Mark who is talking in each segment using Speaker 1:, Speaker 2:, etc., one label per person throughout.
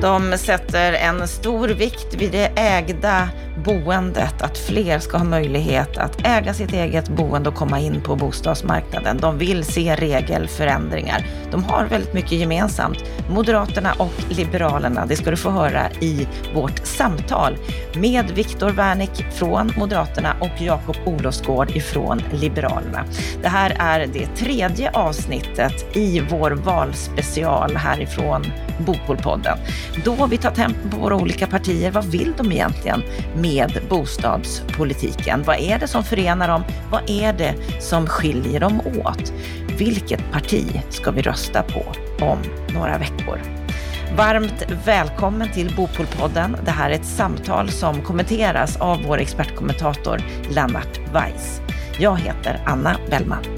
Speaker 1: De sätter en stor vikt vid det ägda boendet, att fler ska ha möjlighet att äga sitt eget boende och komma in på bostadsmarknaden. De vill se regelförändringar. De har väldigt mycket gemensamt, Moderaterna och Liberalerna. Det ska du få höra i vårt samtal med Viktor Wärnick från Moderaterna och Jakob Olofsgård ifrån Liberalerna. Det här är det tredje avsnittet i vår valspecial härifrån Bopolpodden. Då vi tar tempen på våra olika partier. Vad vill de egentligen med bostadspolitiken? Vad är det som förenar dem? Vad är det som skiljer dem åt? Vilket parti ska vi rösta på om några veckor? Varmt välkommen till Bopolpodden. Det här är ett samtal som kommenteras av vår expertkommentator Lennart Weiss. Jag heter Anna Bellman.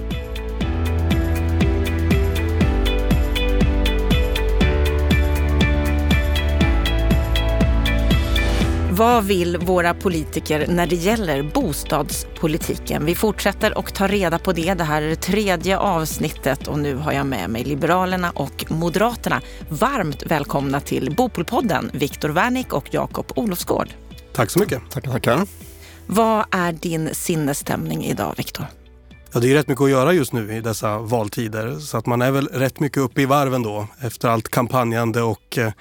Speaker 1: Vad vill våra politiker när det gäller bostadspolitiken? Vi fortsätter och tar reda på det. Det här är det tredje avsnittet och nu har jag med mig Liberalerna och Moderaterna. Varmt välkomna till Bopolpodden, Viktor Wärnick och Jakob Olofsgård.
Speaker 2: Tack så mycket.
Speaker 3: Tackar, tackar.
Speaker 1: Vad är din sinnesstämning idag, Viktor?
Speaker 2: Ja, det är rätt mycket att göra just nu i dessa valtider så att man är väl rätt mycket uppe i varven då efter allt kampanjande och eh,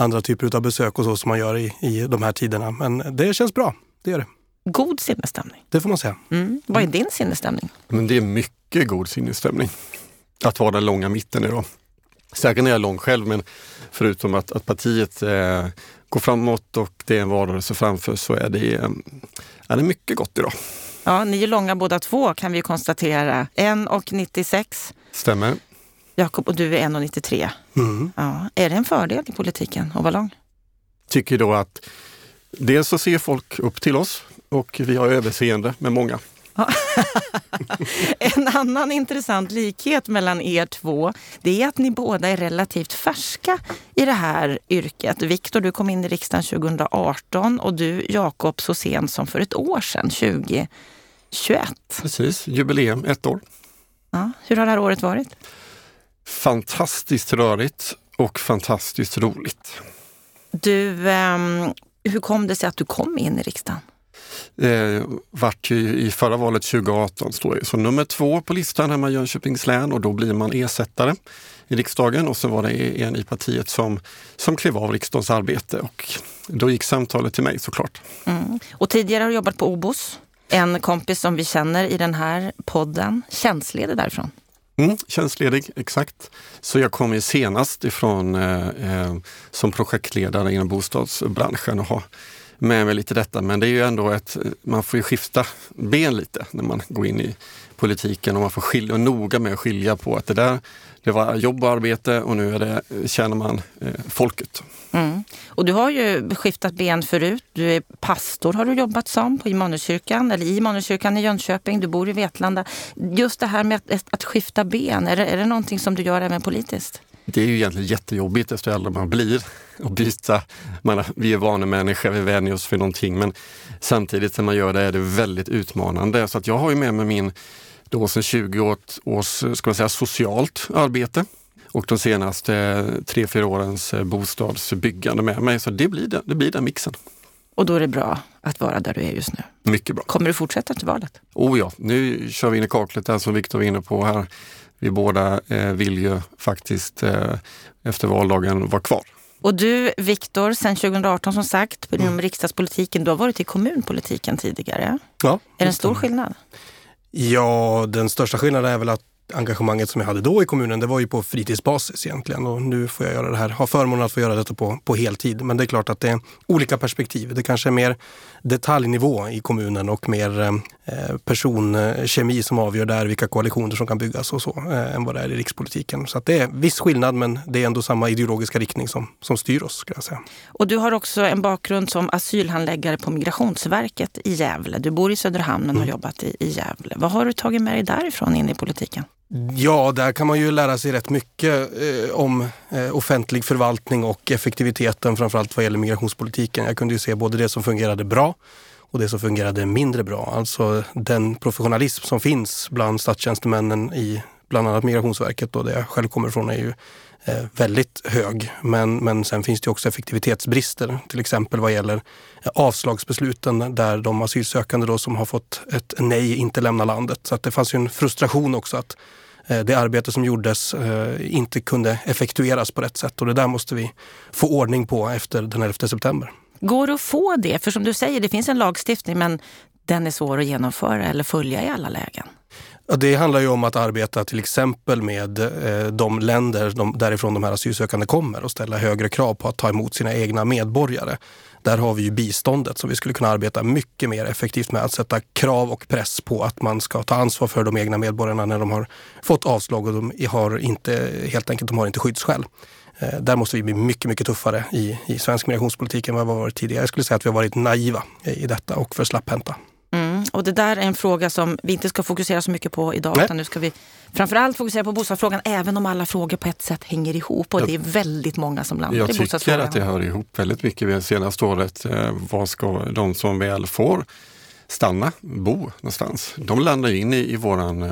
Speaker 2: andra typer av besök och så som man gör i, i de här tiderna. Men det känns bra, det gör det.
Speaker 1: God sinnesstämning.
Speaker 2: Det får man säga.
Speaker 1: Mm. Vad är din sinnesstämning?
Speaker 3: Men det är mycket god sinnesstämning. Att vara den långa mitten idag. Säkert är jag lång själv, men förutom att, att partiet eh, går framåt och det är en valrörelse framför så är det, eh, är det mycket gott idag.
Speaker 1: Ja, ni är långa båda två kan vi konstatera. 1,96.
Speaker 3: Stämmer.
Speaker 1: Jakob, och du är 1,93.
Speaker 2: Mm.
Speaker 1: Ja. Är det en fördel i politiken att vara lång?
Speaker 3: Tycker då att dels så ser folk upp till oss och vi har överseende med många.
Speaker 1: En annan intressant likhet mellan er två, det är att ni båda är relativt färska i det här yrket. Viktor, du kom in i riksdagen 2018 och du, Jakob, så sent som för ett år sedan, 2021.
Speaker 3: Precis, jubileum, ett år.
Speaker 1: Ja, hur har det här året varit?
Speaker 3: Fantastiskt rörigt och fantastiskt roligt.
Speaker 1: Du, eh, hur kom det sig att du kom in i riksdagen?
Speaker 3: Eh, vart ju i förra valet 2018 står jag som nummer två på listan hemma i Jönköpings län och då blir man ersättare i riksdagen och så var det en i partiet som, som klev av riksdagens arbete och då gick samtalet till mig såklart.
Speaker 1: Mm. Och tidigare har du jobbat på Obos, en kompis som vi känner i den här podden, tjänstledig därifrån.
Speaker 3: Mm, tjänstledig, exakt. Så jag kom ju senast ifrån eh, eh som projektledare inom bostadsbranschen och har med mig lite detta. Men det är ju ändå ett, man får ju skifta ben lite när man går in i politiken och man får skilja, och noga med att skilja på att det där det var jobb och arbete och nu är det, tjänar man eh, folket.
Speaker 1: Mm. Och du har ju skiftat ben förut. Du är pastor har du jobbat som på Immanuelskyrkan, eller i Immanuelskyrkan i Jönköping. Du bor i Vetlanda. Just det här med att, att skifta ben, är det, är det någonting som du gör även politiskt?
Speaker 3: Det är ju egentligen jättejobbigt efter äldre man blir att byta. Man, vi är vanemänniskor, vi vänjer oss för någonting men samtidigt när man gör det är det väldigt utmanande. Så att jag har ju med mig min då sedan 20 års ska man säga, socialt arbete och de senaste tre, fyra årens bostadsbyggande med mig. Så det blir, det, det blir den mixen.
Speaker 1: Och då är det bra att vara där du är just nu?
Speaker 3: Mycket bra.
Speaker 1: Kommer du fortsätta till valet?
Speaker 3: Oh ja, nu kör vi in i kaklet där som Viktor var inne på här. Vi båda eh, vill ju faktiskt eh, efter valdagen vara kvar.
Speaker 1: Och du, Viktor, sedan 2018 som sagt, inom mm. riksdagspolitiken, du har varit i kommunpolitiken tidigare.
Speaker 2: Ja.
Speaker 1: Är det en stor skillnad?
Speaker 2: Ja, den största skillnaden är väl att engagemanget som jag hade då i kommunen, det var ju på fritidsbasis egentligen. Och nu får jag göra det här, har förmånen att få göra detta på, på heltid. Men det är klart att det är olika perspektiv. Det kanske är mer detaljnivå i kommunen och mer eh, personkemi som avgör där vilka koalitioner som kan byggas och så, eh, än vad det är i rikspolitiken. Så det är viss skillnad, men det är ändå samma ideologiska riktning som, som styr oss. Ska jag säga.
Speaker 1: Och du har också en bakgrund som asylhandläggare på Migrationsverket i Gävle. Du bor i Söderhamn men mm. har jobbat i, i Gävle. Vad har du tagit med dig därifrån in i politiken?
Speaker 2: Ja, där kan man ju lära sig rätt mycket eh, om eh, offentlig förvaltning och effektiviteten framförallt vad gäller migrationspolitiken. Jag kunde ju se både det som fungerade bra och det som fungerade mindre bra. Alltså den professionalism som finns bland statstjänstemännen i bland annat Migrationsverket och där jag själv kommer ifrån är ju eh, väldigt hög. Men, men sen finns det också effektivitetsbrister, till exempel vad gäller eh, avslagsbesluten där de asylsökande då som har fått ett nej inte lämnar landet. Så att det fanns ju en frustration också att eh, det arbete som gjordes inte kunde effektueras på rätt sätt och det där måste vi få ordning på efter den 11 september.
Speaker 1: Går det att få det? För som du säger, det finns en lagstiftning men den är svår att genomföra eller följa i alla lägen.
Speaker 2: Det handlar ju om att arbeta till exempel med eh, de länder de, därifrån de här asylsökande kommer och ställa högre krav på att ta emot sina egna medborgare. Där har vi ju biståndet som vi skulle kunna arbeta mycket mer effektivt med. Att sätta krav och press på att man ska ta ansvar för de egna medborgarna när de har fått avslag och de har inte, helt enkelt, de har inte skyddsskäl. Eh, där måste vi bli mycket, mycket tuffare i, i svensk migrationspolitik än vad vi har varit tidigare. Jag skulle säga att vi har varit naiva i detta och för slapphänta.
Speaker 1: Mm. Och det där är en fråga som vi inte ska fokusera så mycket på idag. Nej. Utan nu ska vi framförallt fokusera på bostadsfrågan. Även om alla frågor på ett sätt hänger ihop. Och det är väldigt många som landar
Speaker 3: jag
Speaker 1: i bostadsfrågan.
Speaker 3: Jag tycker att det hör ihop väldigt mycket det senaste året. Eh, vad ska de som väl får stanna, bo någonstans. De landar in i, i våran eh,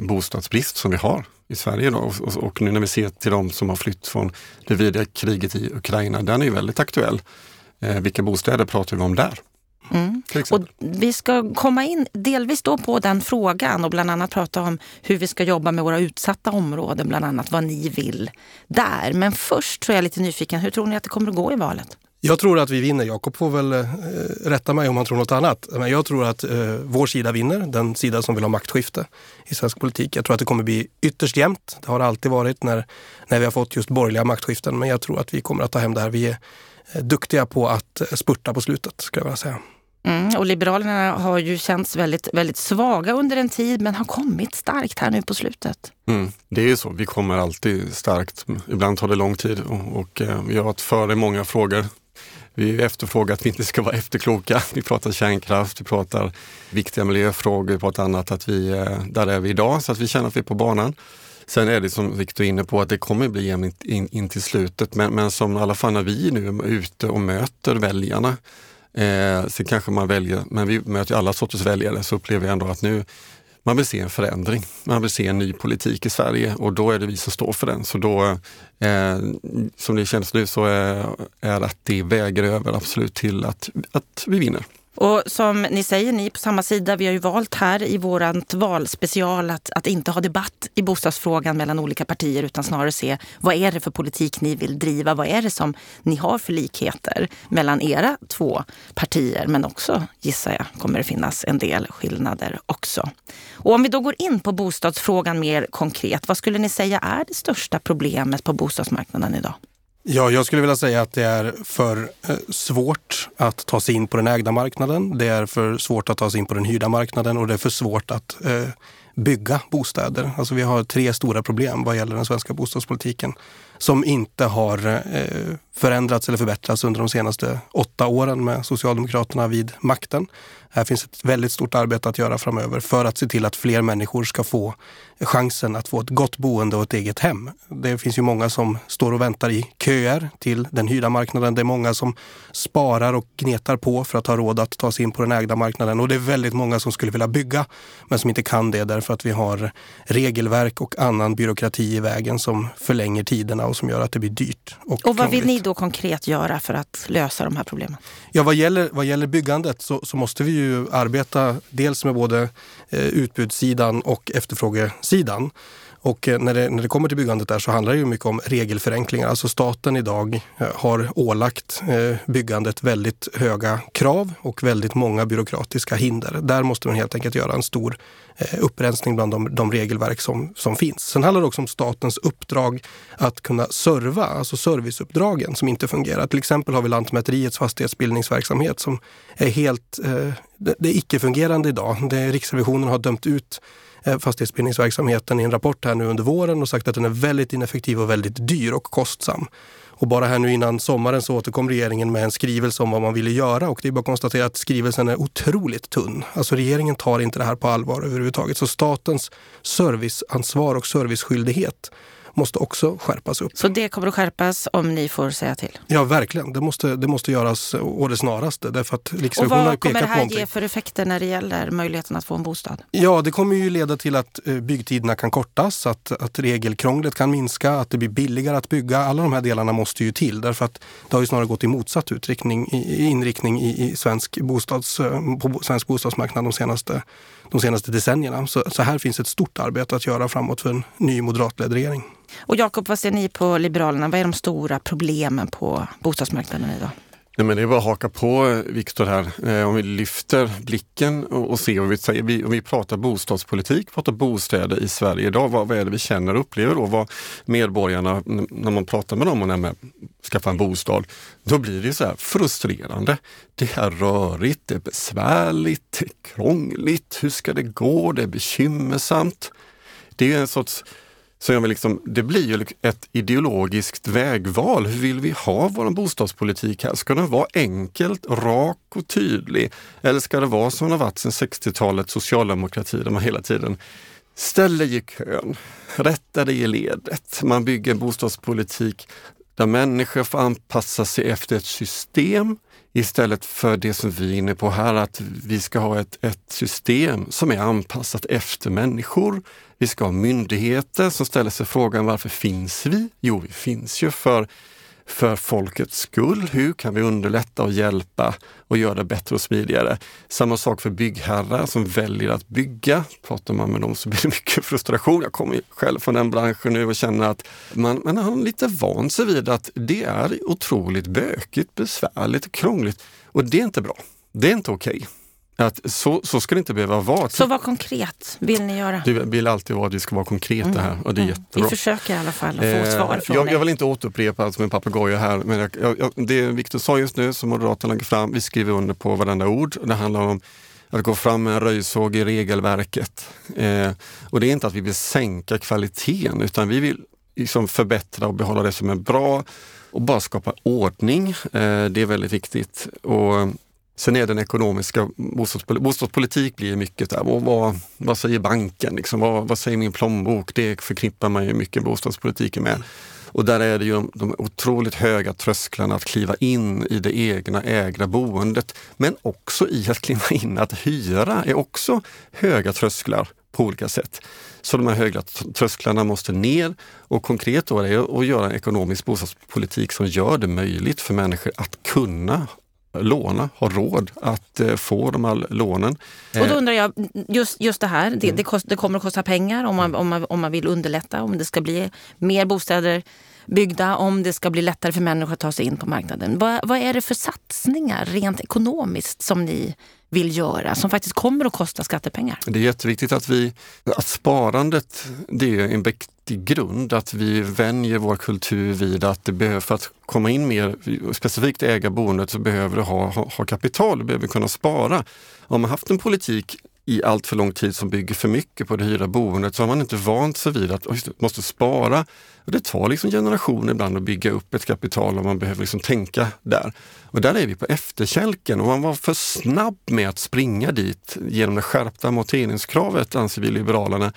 Speaker 3: bostadsbrist som vi har i Sverige. Då. Och, och, nu när vi ser till de som har flytt från det vidriga kriget i Ukraina, den är ju väldigt aktuell. Eh, vilka bostäder pratar vi om där?
Speaker 1: Mm. Och vi ska komma in delvis då på den frågan och bland annat prata om hur vi ska jobba med våra utsatta områden, bland annat vad ni vill där. Men först tror jag lite nyfiken, hur tror ni att det kommer att gå i valet?
Speaker 2: Jag tror att vi vinner. Jakob får väl eh, rätta mig om han tror något annat. Men jag tror att eh, vår sida vinner, den sida som vill ha maktskifte i svensk politik. Jag tror att det kommer bli ytterst jämnt. Det har det alltid varit när, när vi har fått just borgerliga maktskiften. Men jag tror att vi kommer att ta hem det här. Vi är eh, duktiga på att eh, spurta på slutet, skulle jag vilja säga.
Speaker 1: Mm, och Liberalerna har ju känts väldigt, väldigt svaga under en tid men har kommit starkt här nu på slutet.
Speaker 3: Mm, det är ju så, vi kommer alltid starkt. Ibland tar det lång tid och, och eh, vi har varit före många frågor. Vi efterfrågar att vi inte ska vara efterkloka. Vi pratar kärnkraft, vi pratar viktiga miljöfrågor, vi pratar annat. Att vi, eh, där är vi idag, så att vi känner att vi är på banan. Sen är det som Viktor är inne på att det kommer bli jämnt in, in, till slutet. Men, men som i alla fall när vi nu är ute och möter väljarna Eh, sen kanske man väljer, men vi möter alla sorters väljare, så upplever jag ändå att nu man vill se en förändring. Man vill se en ny politik i Sverige och då är det vi som står för den. Så då, eh, som det känns nu, så är, är att det väger över absolut till att, att vi vinner.
Speaker 1: Och som ni säger, ni på samma sida, vi har ju valt här i vårt valspecial att, att inte ha debatt i bostadsfrågan mellan olika partier utan snarare se vad är det för politik ni vill driva? Vad är det som ni har för likheter mellan era två partier? Men också, gissar jag, kommer det finnas en del skillnader också. Och om vi då går in på bostadsfrågan mer konkret, vad skulle ni säga är det största problemet på bostadsmarknaden idag?
Speaker 2: Ja, jag skulle vilja säga att det är för eh, svårt att ta sig in på den ägda marknaden. Det är för svårt att ta sig in på den hyrda marknaden och det är för svårt att eh, bygga bostäder. Alltså vi har tre stora problem vad gäller den svenska bostadspolitiken som inte har eh, förändrats eller förbättrats under de senaste åtta åren med Socialdemokraterna vid makten. Här finns ett väldigt stort arbete att göra framöver för att se till att fler människor ska få chansen att få ett gott boende och ett eget hem. Det finns ju många som står och väntar i köer till den hyrda marknaden. Det är många som sparar och gnetar på för att ha råd att ta sig in på den ägda marknaden. Och det är väldigt många som skulle vilja bygga men som inte kan det därför att vi har regelverk och annan byråkrati i vägen som förlänger tiderna och som gör att det blir dyrt.
Speaker 1: Och, och vad vill ni då konkret göra för att lösa de här problemen?
Speaker 2: Ja, vad gäller, vad gäller byggandet så, så måste vi ju ju arbeta dels med både eh, utbudssidan och efterfrågesidan. Och eh, när det, när det kommer till byggandet där så handlar det ju mycket om regelförenklingar. Alltså staten idag eh, har ålagt eh, byggandet väldigt höga krav och väldigt många byråkratiska hinder. Där måste man helt enkelt göra en stor upprensning bland de, de regelverk som, som finns. Sen handlar det också om statens uppdrag att kunna serva, alltså serviceuppdragen som inte fungerar. Till exempel har vi Lantmäteriets fastighetsbildningsverksamhet som är helt eh, det, är icke-fungerande idag. Det, Riksrevisionen har dömt ut Eh, fastighetsbildningsverksamheten i en rapport här nu under våren och sagt att den är väldigt ineffektiv och väldigt dyr och kostsam. Och bara här nu innan sommaren så återkom regeringen med en skrivelse om vad man ville göra och det är bara att konstatera att skrivelsen är otroligt tunn. Alltså regeringen tar inte det här på allvar överhuvudtaget. Så statens serviceansvar och serviceskyldighet måste också skärpas upp.
Speaker 1: Så det kommer att skärpas om ni får säga till?
Speaker 2: Ja, verkligen. Det måste, det måste göras å det snaraste. Därför att
Speaker 1: och vad kommer det här ge för effekter när det gäller möjligheten att få en bostad?
Speaker 2: Ja, det kommer ju leda till att eh, byggtiderna kan kortas, att, att regelkrånglet kan minska, att det blir billigare att bygga. Alla de här delarna måste ju till därför att det har ju snarare gått i motsatt utriktning, i, inriktning i, i svensk, bostads, eh, på svensk bostadsmarknad de senaste, de senaste decennierna. Så, så här finns ett stort arbete att göra framåt för en ny moderatledd regering.
Speaker 1: Och Jakob, vad ser ni på Liberalerna? Vad är de stora problemen på bostadsmarknaden idag?
Speaker 3: Nej, men det är bara att haka på Viktor här. Eh, om vi lyfter blicken och, och ser vad vi säger. Vi, om vi pratar bostadspolitik, pratar bostäder i Sverige idag. Vad, vad är det vi känner och upplever då? Vad medborgarna, när man pratar med dem och när man skaffar en bostad, då blir det så här frustrerande. Det är rörigt, det är besvärligt, det är krångligt. Hur ska det gå? Det är bekymmersamt. Det är en sorts så jag vill liksom, det blir ju ett ideologiskt vägval. Hur vill vi ha vår bostadspolitik här? Ska den vara enkelt, rak och tydlig? Eller ska det vara som det har varit sedan 60-talet, socialdemokrati, där man hela tiden ställer i kön, rättar dig i ledet. Man bygger en bostadspolitik där människor får anpassa sig efter ett system istället för det som vi är inne på här, att vi ska ha ett, ett system som är anpassat efter människor. Vi ska ha myndigheter som ställer sig frågan varför finns vi? Jo, vi finns ju för för folkets skull. Hur kan vi underlätta och hjälpa och göra det bättre och smidigare? Samma sak för byggherrar som väljer att bygga. Pratar man med dem så blir det mycket frustration. Jag kommer själv från den branschen nu och känner att man, man har lite van sig vid att det är otroligt bökigt, besvärligt och krångligt. Och det är inte bra. Det är inte okej. Okay. Att så, så ska det inte behöva vara.
Speaker 1: Så vad konkret vill ni göra?
Speaker 3: Det vill alltid vara att vi ska vara konkreta mm. här och det är mm. jättebra.
Speaker 1: Vi försöker i alla fall att få eh, svar från
Speaker 3: jag,
Speaker 1: dig.
Speaker 3: Jag vill inte återupprepa som en papegoja här, men jag, jag, det Viktor sa just nu som Moderaterna lägger fram, vi skriver under på varenda ord. Det handlar om att gå fram med en röjsåg i regelverket. Eh, och det är inte att vi vill sänka kvaliteten utan vi vill liksom förbättra och behålla det som är bra och bara skapa ordning. Eh, det är väldigt viktigt. Och Sen är den ekonomiska bostadspolitik, bostadspolitik blir mycket där. Vad, vad säger banken? Liksom? Vad, vad, säger min plånbok? Det förknippar man ju mycket bostadspolitiken med. Och där är det ju de, de otroligt höga trösklarna att kliva in i det egna ägda boendet. Men också i att kliva in att hyra är också höga trösklar på olika sätt. Så de här höga trösklarna måste ner och konkret då är det att göra en ekonomisk bostadspolitik som gör det möjligt för människor att kunna låna, ha råd att eh, få de här lånen.
Speaker 1: Och då undrar jag, just, just det här, det, det, kost, det kommer att kosta pengar om man, om, man, om man vill underlätta, om det ska bli mer bostäder byggda, om det ska bli lättare för människor att ta sig in på marknaden. Vad, vad är det för satsningar rent ekonomiskt som ni vill göra som faktiskt kommer att kosta skattepengar?
Speaker 3: Det är jätteviktigt att vi, att sparandet det är en viktig grund, att vi vänjer vår kultur vid att det behöver, för att komma in mer, specifikt äga boendet, så behöver du ha, ha, ha kapital, du behöver kunna spara. Om man haft en politik i allt för lång tid som bygger för mycket på det hyrda boendet så har man inte vant sig vid att man måste spara. Det tar liksom generationer ibland att bygga upp ett kapital och man behöver liksom tänka där. Och där är vi på efterkälken och man var för snabb med att springa dit genom det skärpta amorteringskravet anser vi Liberalerna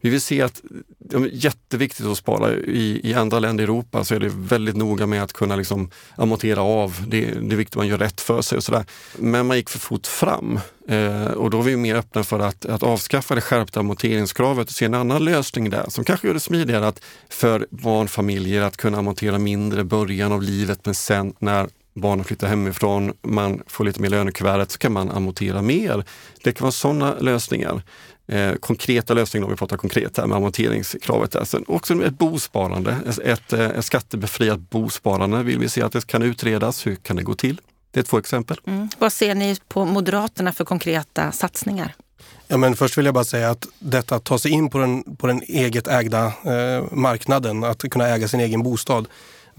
Speaker 3: vi vill se att det är jätteviktigt att spara. I, I andra länder i Europa så är det väldigt noga med att kunna liksom amortera av. Det, det är viktigt att man gör rätt för sig och sådär. Men man gick för fort fram eh, och då är vi mer öppna för att, att avskaffa det skärpta amorteringskravet och se en annan lösning där som kanske gör det smidigare att för barnfamiljer att kunna amortera mindre i början av livet men sen när barnen flyttar hemifrån, man får lite mer lönekuvertet så kan man amortera mer. Det kan vara sådana lösningar eh, konkreta lösningar om vi pratar konkret här med amorteringskravet. Där. Sen också ett bosparande, ett, ett, eh, ett skattebefriat bosparande vill vi se att det kan utredas. Hur kan det gå till? Det är två exempel. Mm.
Speaker 1: Vad ser ni på Moderaterna för konkreta satsningar?
Speaker 2: Ja, men först vill jag bara säga att detta att ta sig in på den, på den eget ägda eh, marknaden, att kunna äga sin egen bostad,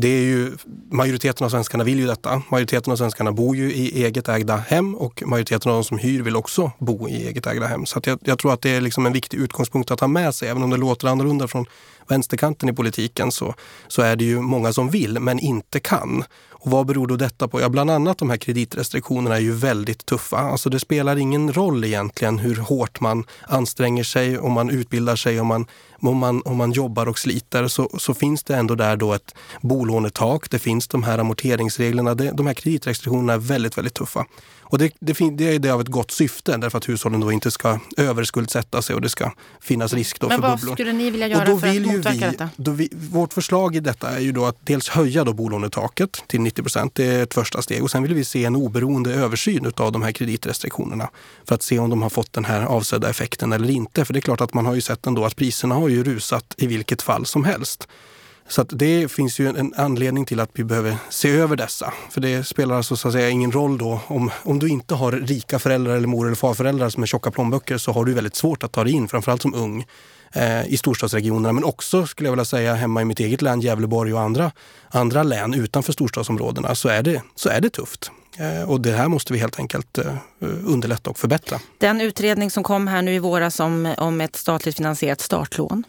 Speaker 2: det är ju, majoriteten av svenskarna vill ju detta. Majoriteten av svenskarna bor ju i eget ägda hem och majoriteten av de som hyr vill också bo i eget ägda hem. Så jag, jag, tror att det är liksom en viktig utgångspunkt att ha med sig. Även om det låter annorlunda från vänsterkanten i politiken så, så är det ju många som vill men inte kan. Och vad beror då detta på? Ja, bland annat de här kreditrestriktionerna är ju väldigt tuffa. Alltså det spelar ingen roll egentligen hur hårt man anstränger sig, om man utbildar sig, om man om man, om man jobbar och sliter så, så finns det ändå där då ett bolånetak. Det finns de här amorteringsreglerna. Det, de här kreditrestriktionerna är väldigt, väldigt tuffa. Och det, det, det är det av ett gott syfte därför att hushållen då inte ska överskuldsätta sig och det ska finnas risk då
Speaker 1: Men
Speaker 2: för
Speaker 1: vad
Speaker 2: bubblor.
Speaker 1: skulle ni vilja göra för att motverka
Speaker 2: vi,
Speaker 1: detta?
Speaker 2: Vi, vårt förslag i detta är ju då att dels höja då bolånetaket till 90 procent. Det är ett första steg. Och sen vill vi se en oberoende översyn av de här kreditrestriktionerna för att se om de har fått den här avsedda effekten eller inte. För det är klart att man har ju sett ändå att priserna har ju rusat i vilket fall som helst. Så det finns ju en anledning till att vi behöver se över dessa. För det spelar alltså så att säga ingen roll då om, om du inte har rika föräldrar eller mor eller farföräldrar som är tjocka plånböcker så har du väldigt svårt att ta dig in, framförallt som ung Eh, i storstadsregionerna. Men också skulle jag vilja säga hemma i mitt eget län, Gävleborg och andra, andra län utanför storstadsområdena så är det, så är det tufft. Eh, och det här måste vi helt enkelt eh, underlätta och förbättra.
Speaker 1: Den utredning som kom här nu i våras om, om ett statligt finansierat startlån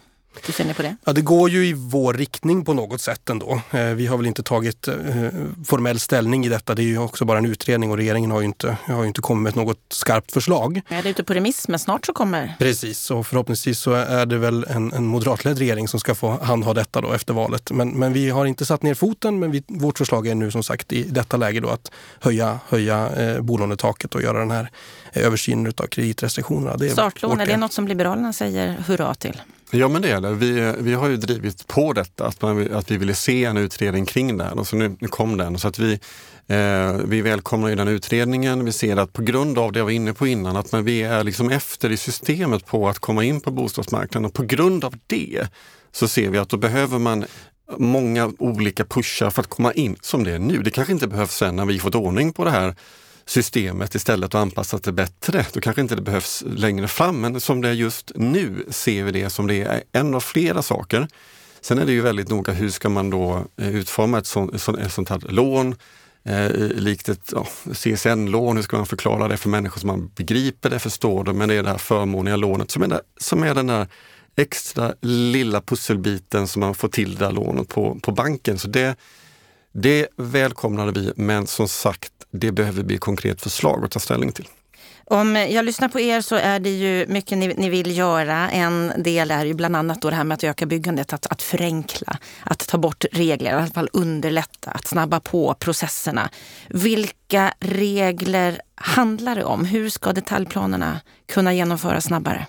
Speaker 1: hur ser ni på det?
Speaker 2: Ja, det går ju i vår riktning på något sätt ändå. Eh, vi har väl inte tagit eh, formell ställning i detta. Det är ju också bara en utredning och regeringen har ju inte, har ju inte kommit med något skarpt förslag.
Speaker 1: Ja, det är ute på remiss, men snart så kommer...
Speaker 2: Precis, och förhoppningsvis så är det väl en, en moderatledd regering som ska få handha detta då efter valet. Men, men vi har inte satt ner foten, men vi, vårt förslag är nu som sagt i detta läge då att höja, höja eh, bolånetaket och göra den här översynen av kreditrestriktionerna.
Speaker 1: Det är Startlån, är det något som Liberalerna säger hurra till?
Speaker 3: Ja men det är det. Vi, vi har ju drivit på detta, att, man, att vi ville se en utredning kring det här och så nu, nu kom den. Så att vi, eh, vi välkomnar ju den utredningen. Vi ser att på grund av det jag var inne på innan, att man, vi är liksom efter i systemet på att komma in på bostadsmarknaden och på grund av det så ser vi att då behöver man många olika pushar för att komma in som det är nu. Det kanske inte behövs sen när vi fått ordning på det här systemet istället och anpassat det bättre. Då kanske inte det behövs längre fram, men som det är just nu ser vi det som det är en av flera saker. Sen är det ju väldigt noga, hur ska man då eh, utforma ett sånt, ett sånt här lån? Eh, likt ett ja, CSN-lån, hur ska man förklara det för människor som man begriper det, förstår det, men det är det här förmånliga lånet som är, där, som är den där extra lilla pusselbiten som man får till det där lånet på, på banken. Så det, det välkomnade vi, men som sagt, det behöver bli konkret förslag att ta ställning till.
Speaker 1: Om jag lyssnar på er så är det ju mycket ni, ni, vill göra. En del är ju bland annat då det här med att öka byggandet, att, att förenkla, att ta bort regler, i alla fall underlätta, att snabba på processerna. Vilka regler handlar det om? Hur ska detaljplanerna kunna genomföras snabbare?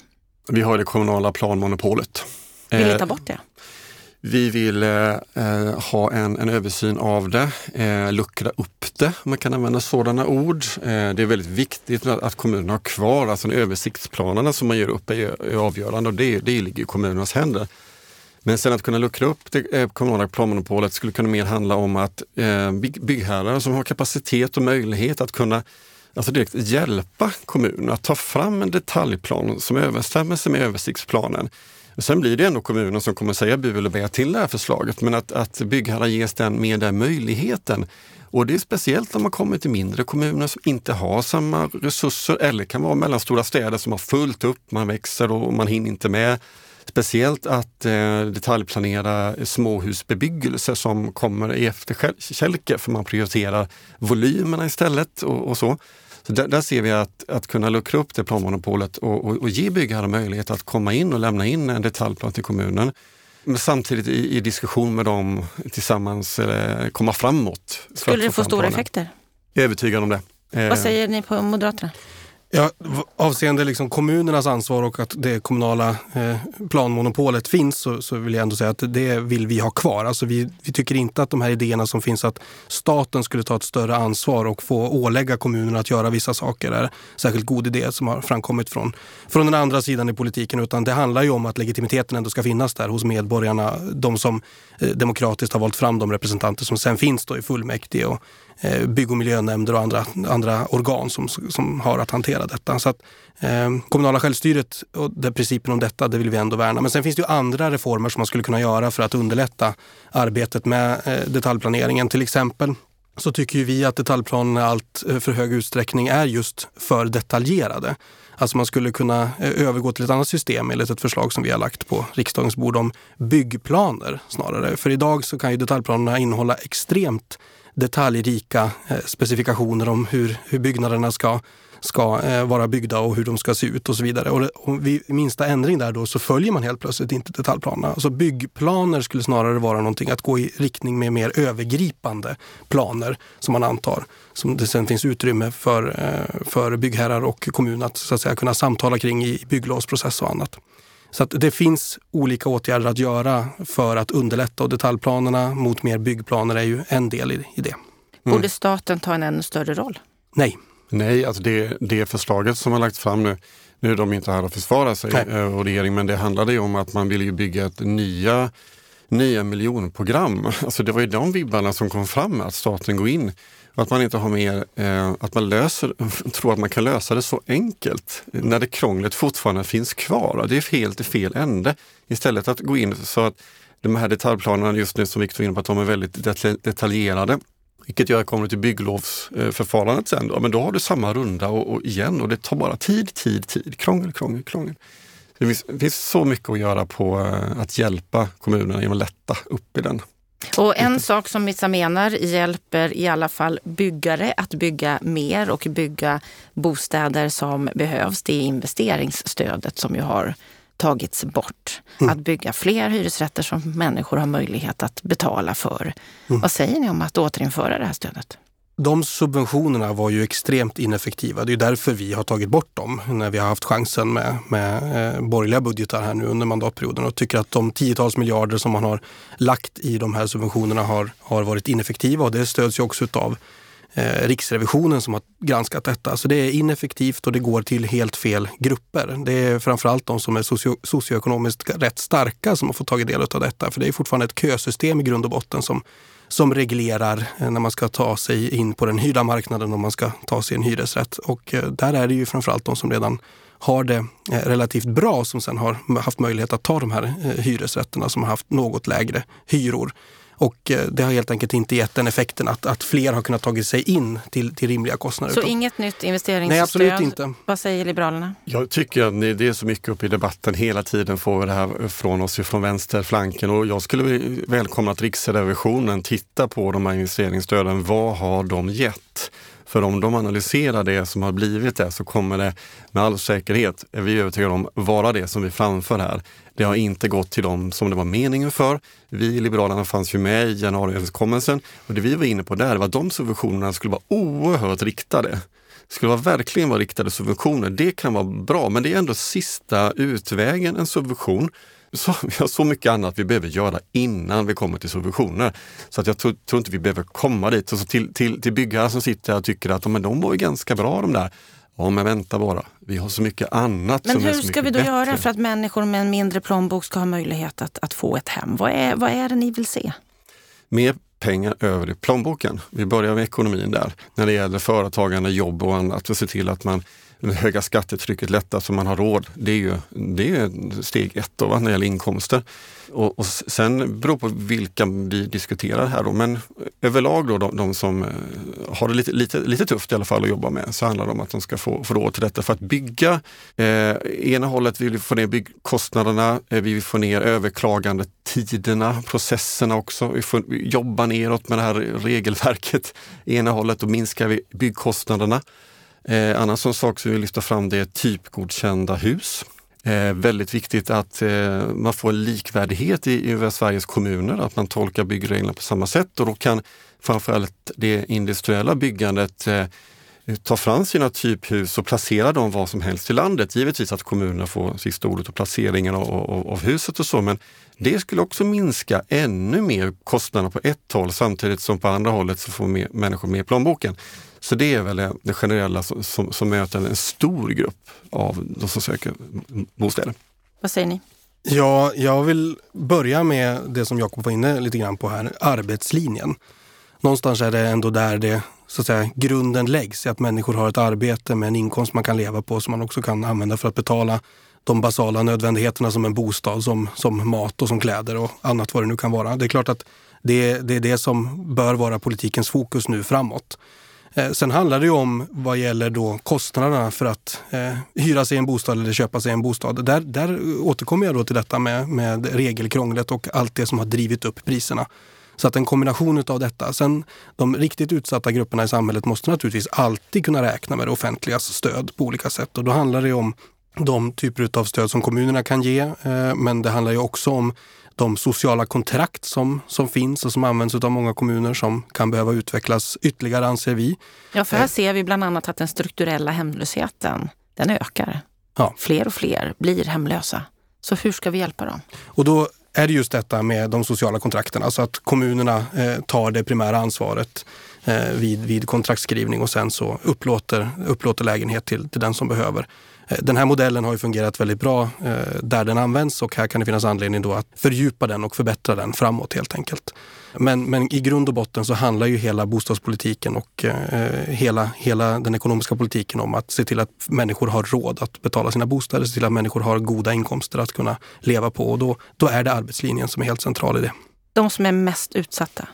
Speaker 3: Vi har det kommunala planmonopolet.
Speaker 1: Vill ni ta bort det?
Speaker 3: Vi vill eh, eh, ha en, en, översyn av det, eh, luckra upp det, om man kan använda sådana ord. Eh, det är väldigt viktigt att kommunerna har kvar, alltså översiktsplanerna som man gör upp är, är avgörande och det, det ligger i kommunernas händer. Men sen att kunna luckra upp det eh, kommunala planmonopolet skulle kunna mer handla om att eh, byggherrar som har kapacitet och möjlighet att kunna alltså direkt hjälpa kommunen att ta fram en detaljplan som överensstämmer med översiktsplanen Sen blir det ändå kommunen som kommer säga bu eller bä till det här förslaget, men att, att byggherrar ges den, med den möjligheten. Och det är speciellt om man kommer till mindre kommuner som inte har samma resurser eller kan vara mellanstora städer som har fullt upp, man växer och man hinner inte med. Speciellt att eh, detaljplanera småhusbebyggelse som kommer i efterkälke för man prioriterar volymerna istället och, och så. Så där, där, ser vi att, att kunna luckra upp det planmonopolet och, och, och ge byggherrar möjlighet att komma in och lämna in en detaljplan till kommunen. Men samtidigt i, i diskussion med dem tillsammans eh, komma framåt.
Speaker 1: Skulle det få stora effekter?
Speaker 3: Jag är övertygad om det.
Speaker 1: Vad säger ni på Moderaterna?
Speaker 2: Ja, avseende liksom kommunernas ansvar och att det kommunala eh, planmonopolet finns så, så, vill jag ändå säga att det vill vi ha kvar. Alltså vi, vi, tycker inte att de här idéerna som finns att staten skulle ta ett större ansvar och få ålägga kommunerna att göra vissa saker är särskilt god idé som har framkommit från, från den andra sidan i politiken. Utan det handlar ju om att legitimiteten ändå ska finnas där hos medborgarna. De som eh, demokratiskt har valt fram de representanter som sen finns då i fullmäktige och Eh, bygg och miljönämnder och andra, andra organ som, som har att hantera detta. Så att, eh, kommunala självstyret och det, principen om detta, det vill vi ändå värna. Men sen finns det ju andra reformer som man skulle kunna göra för att underlätta arbetet med eh, detaljplaneringen. Till exempel så tycker vi att detaljplanerna i allt eh, för hög utsträckning är just för detaljerade. Alltså man skulle kunna eh, övergå till ett annat system enligt ett förslag som vi har lagt på riksdagens bord om byggplaner snarare. För idag så kan ju detaljplanerna innehålla extremt detaljrika eh, specifikationer om hur, hur byggnaderna ska, ska eh, vara byggda och hur de ska se ut och så vidare. Och, och vid minsta ändring där då så följer man helt plötsligt inte detaljplanerna. Alltså byggplaner skulle snarare vara någonting att gå i riktning med mer övergripande planer som man antar. Som det sen finns utrymme för, eh, för byggherrar och kommun att, så att säga, kunna samtala kring i bygglovsprocess och annat. Så att det finns olika åtgärder att göra för att underlätta och detaljplanerna mot mer byggplaner är ju en del i, i det.
Speaker 1: Mm. Borde staten ta en ännu större roll?
Speaker 2: Nej.
Speaker 3: Nej, alltså det, det förslaget som har lagts fram nu, nu är de inte här att försvara sig Nej. Eh, och regeringen, men det handlade ju om att man ville bygga ett nya nya miljonprogram. Alltså det var ju de vibbarna som kom fram, att staten går in att man inte har mer, eh, att man löser, tror att man kan lösa det så enkelt när det krånglet fortfarande finns kvar. Det är helt i fel ände. Istället att gå in så att de här detaljplanerna just nu som Viktor var inne på, att de är väldigt detaljerade. Vilket gör att kommer du till bygglovsförfarandet sen, då, men då har du samma runda och, och, igen och det tar bara tid, tid, tid. Krångel, krångel, krångel. Det finns, det finns så mycket att göra på eh, att hjälpa kommunerna genom att lätta upp i den.
Speaker 1: Och en sak som vissa menar hjälper i alla fall byggare att bygga mer och bygga bostäder som behövs, det är investeringsstödet som ju har tagits bort. Mm. Att bygga fler hyresrätter som människor har möjlighet att betala för. Mm. Vad säger ni om att återinföra det här stödet?
Speaker 2: De subventionerna var ju extremt ineffektiva. Det är därför vi har tagit bort dem när vi har haft chansen med, med eh, borgerliga budgetar här nu under mandatperioden och tycker att de tiotals miljarder som man har lagt i de här subventionerna har, har varit ineffektiva och det stöds ju också av eh, Riksrevisionen som har granskat detta. Så det är ineffektivt och det går till helt fel grupper. Det är framförallt de som är socio socioekonomiskt rätt starka som har fått tagit del av detta. För det är fortfarande ett kösystem i grund och botten som som reglerar eh, när man ska ta sig in på den hyrda marknaden om man ska ta sig en hyresrätt. Och eh, där är det ju framförallt de som redan har det eh, relativt bra som sen har haft möjlighet att ta de här hyresrätterna som har haft något lägre hyror. Och eh, det har helt enkelt inte gett den effekten att, att fler har kunnat tagit sig in till, till rimliga kostnader.
Speaker 1: Så inget nytt investeringsstöd?
Speaker 2: Nej, absolut inte.
Speaker 1: Vad säger Liberalerna?
Speaker 3: Jag tycker att det är så mycket upp i debatten. Hela tiden får vi det här från oss från vänsterflanken och jag skulle välkomna att Riksrevisionen tittar på de här investeringsstöden. Vad har de gett? För om de analyserar det som har blivit det så kommer det med all säkerhet, är vi övertygade om, vara det som vi framför här. Det har inte gått till dem som det var meningen för. Vi i Liberalerna fanns ju med i januariöverenskommelsen och det vi var inne på där var att de subventionerna skulle vara oerhört riktade. Skulle vara verkligen vara riktade subventioner. Det kan vara bra, men det är ändå sista utvägen, en subvention. Så, vi har så mycket annat vi behöver göra innan vi kommer till subventioner. Så att jag tror, tror inte vi behöver komma dit. Så till, till, till byggare som sitter här och tycker att men de var ju ganska bra de där. Ja, men vänta bara. Vi har så mycket annat
Speaker 1: men
Speaker 3: som
Speaker 1: är
Speaker 3: så
Speaker 1: hur ska vi då
Speaker 3: bättre.
Speaker 1: göra för att människor med en mindre plånbok ska ha möjlighet att, att få ett hem? Vad är, vad är det ni vill se?
Speaker 3: Mer pengar över i plånboken. Vi börjar med ekonomin där. När det gäller företagande, jobb och annat. Och se till att man det höga skattetrycket lättas så man har råd. Det är ju det är steg ett då, när det gäller inkomster. Och, och sen beror på vilka vi diskuterar här då, men överlag då de, de som eh, har det lite, lite, lite tufft i alla fall att jobba med, så handlar det om att de ska få, få råd till detta. För att bygga, eh, ena hållet vill vi få ner byggkostnaderna, eh, vi vill få ner överklagandetiderna, processerna också. Vi får jobba neråt med det här regelverket. Ena hållet, då minskar vi byggkostnaderna. Eh, annan sån sak som vi vill lyfta fram det är typgodkända hus. Eh, väldigt viktigt att eh, man får likvärdighet i, i Sveriges kommuner, att man tolkar byggreglerna på samma sätt och då kan framförallt det industriella byggandet eh, ta fram sina typhus och placera dem var som helst i landet. Givetvis att kommunerna får sista ordet och placeringen av, av, av, huset och så, men det skulle också minska ännu mer kostnaderna på ett håll samtidigt som på andra hållet så får mer, människor mer i plånboken. Så det är väl det generella som, som, som möter en stor grupp av de som söker bostäder.
Speaker 1: Vad säger ni?
Speaker 2: Ja, jag vill börja med det som Jakob var inne lite grann på här, arbetslinjen. Någonstans är det ändå där det, så att säga, grunden läggs, att människor har ett arbete med en inkomst man kan leva på som man också kan använda för att betala de basala nödvändigheterna som en bostad, som, som mat och som kläder och annat vad det nu kan vara. Det är klart att det, det är det som bör vara politikens fokus nu framåt. Eh, sen handlar det ju om vad gäller då kostnaderna för att eh, hyra sig en bostad eller köpa sig en bostad. Där, där återkommer jag då till detta med, med regelkrånglet och allt det som har drivit upp priserna. Så att en kombination av detta. Sen de riktigt utsatta grupperna i samhället måste naturligtvis alltid kunna räkna med det offentligas stöd på olika sätt. Och då handlar det om de typer av stöd som kommunerna kan ge. Eh, men det handlar ju också om de sociala kontrakt som, som finns och som används av många kommuner som kan behöva utvecklas ytterligare anser vi.
Speaker 1: Ja, för här ser vi bland annat att den strukturella hemlösheten, den ökar. Ja. Fler och fler blir hemlösa. Så hur ska vi hjälpa dem?
Speaker 2: Och då är det just detta med de sociala kontrakten, alltså att kommunerna eh, tar det primära ansvaret eh, vid, vid kontraktskrivning och sen så upplåter, upplåter lägenhet till, till den som behöver. Eh, den här modellen har ju fungerat väldigt bra eh, där den används och här kan det finnas anledning då att fördjupa den och förbättra den framåt helt enkelt. Men, men i grund och botten så handlar ju hela bostadspolitiken och eh, hela, hela den ekonomiska politiken om att se till att människor har råd att betala sina bostäder, se till att människor har goda inkomster att kunna leva på och då, då är det arbetslinjen som är helt central i det.
Speaker 1: De som är mest utsatta?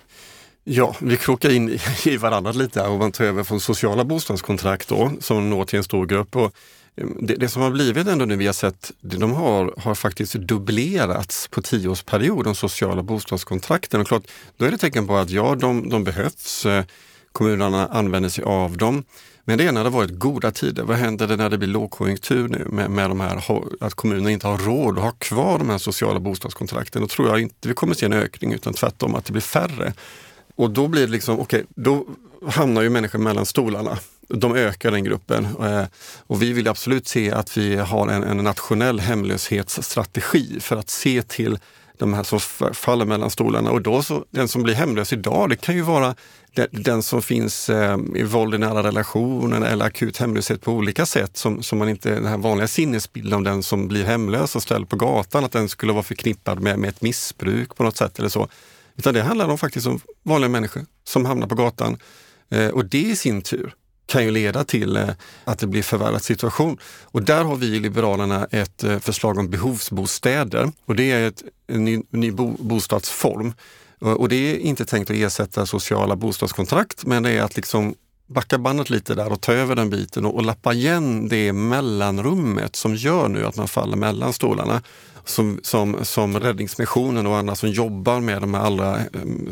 Speaker 3: Ja, vi krokar in i varandra lite och man tar över från sociala bostadskontrakt då, som når till en stor grupp. Och det, det, som har blivit ändå nu vi har sett, de har, har faktiskt dubblerats på tioårsperiod, de sociala bostadskontrakten. Och klart, då är det tecken på att ja, de, de behövs. Eh, kommunerna använder sig av dem. Men det är när det varit goda tider. Vad händer det när det blir lågkonjunktur nu med, med de här, att kommunerna inte har råd att ha kvar de här sociala bostadskontrakten? Då tror jag inte vi kommer se en ökning utan tvärtom att det blir färre. Och då blir det liksom, okej, okay, då hamnar ju människor mellan stolarna de ökar den gruppen. Eh, och vi vill absolut se att vi har en, en nationell hemlöshetsstrategi för att se till de här som faller mellan stolarna. Och då så, den som blir hemlös idag, det kan ju vara den, den som finns eh, i våld i nära relationer eller akut hemlöshet på olika sätt som, som man inte, den här vanliga sinnesbilden om den som blir hemlös och ställd på gatan, att den skulle vara förknippad med, med ett missbruk på något sätt eller så. Utan det handlar om faktiskt om vanliga människor som hamnar på gatan. Eh, och det i sin tur kan ju leda till eh, att det blir förvärrad situation. Och där har vi i Liberalerna ett eh, förslag om behovsbostäder och det är ett, en ny, ny bo, bostadsform. Och det är inte tänkt att ersätta sociala bostadskontrakt men det är att liksom backa bandet lite där och ta över den biten och, och lappa igen det mellanrummet som gör nu att man faller mellan stolarna. Som, som, som Räddningsmissionen och andra som jobbar med de här allra eh,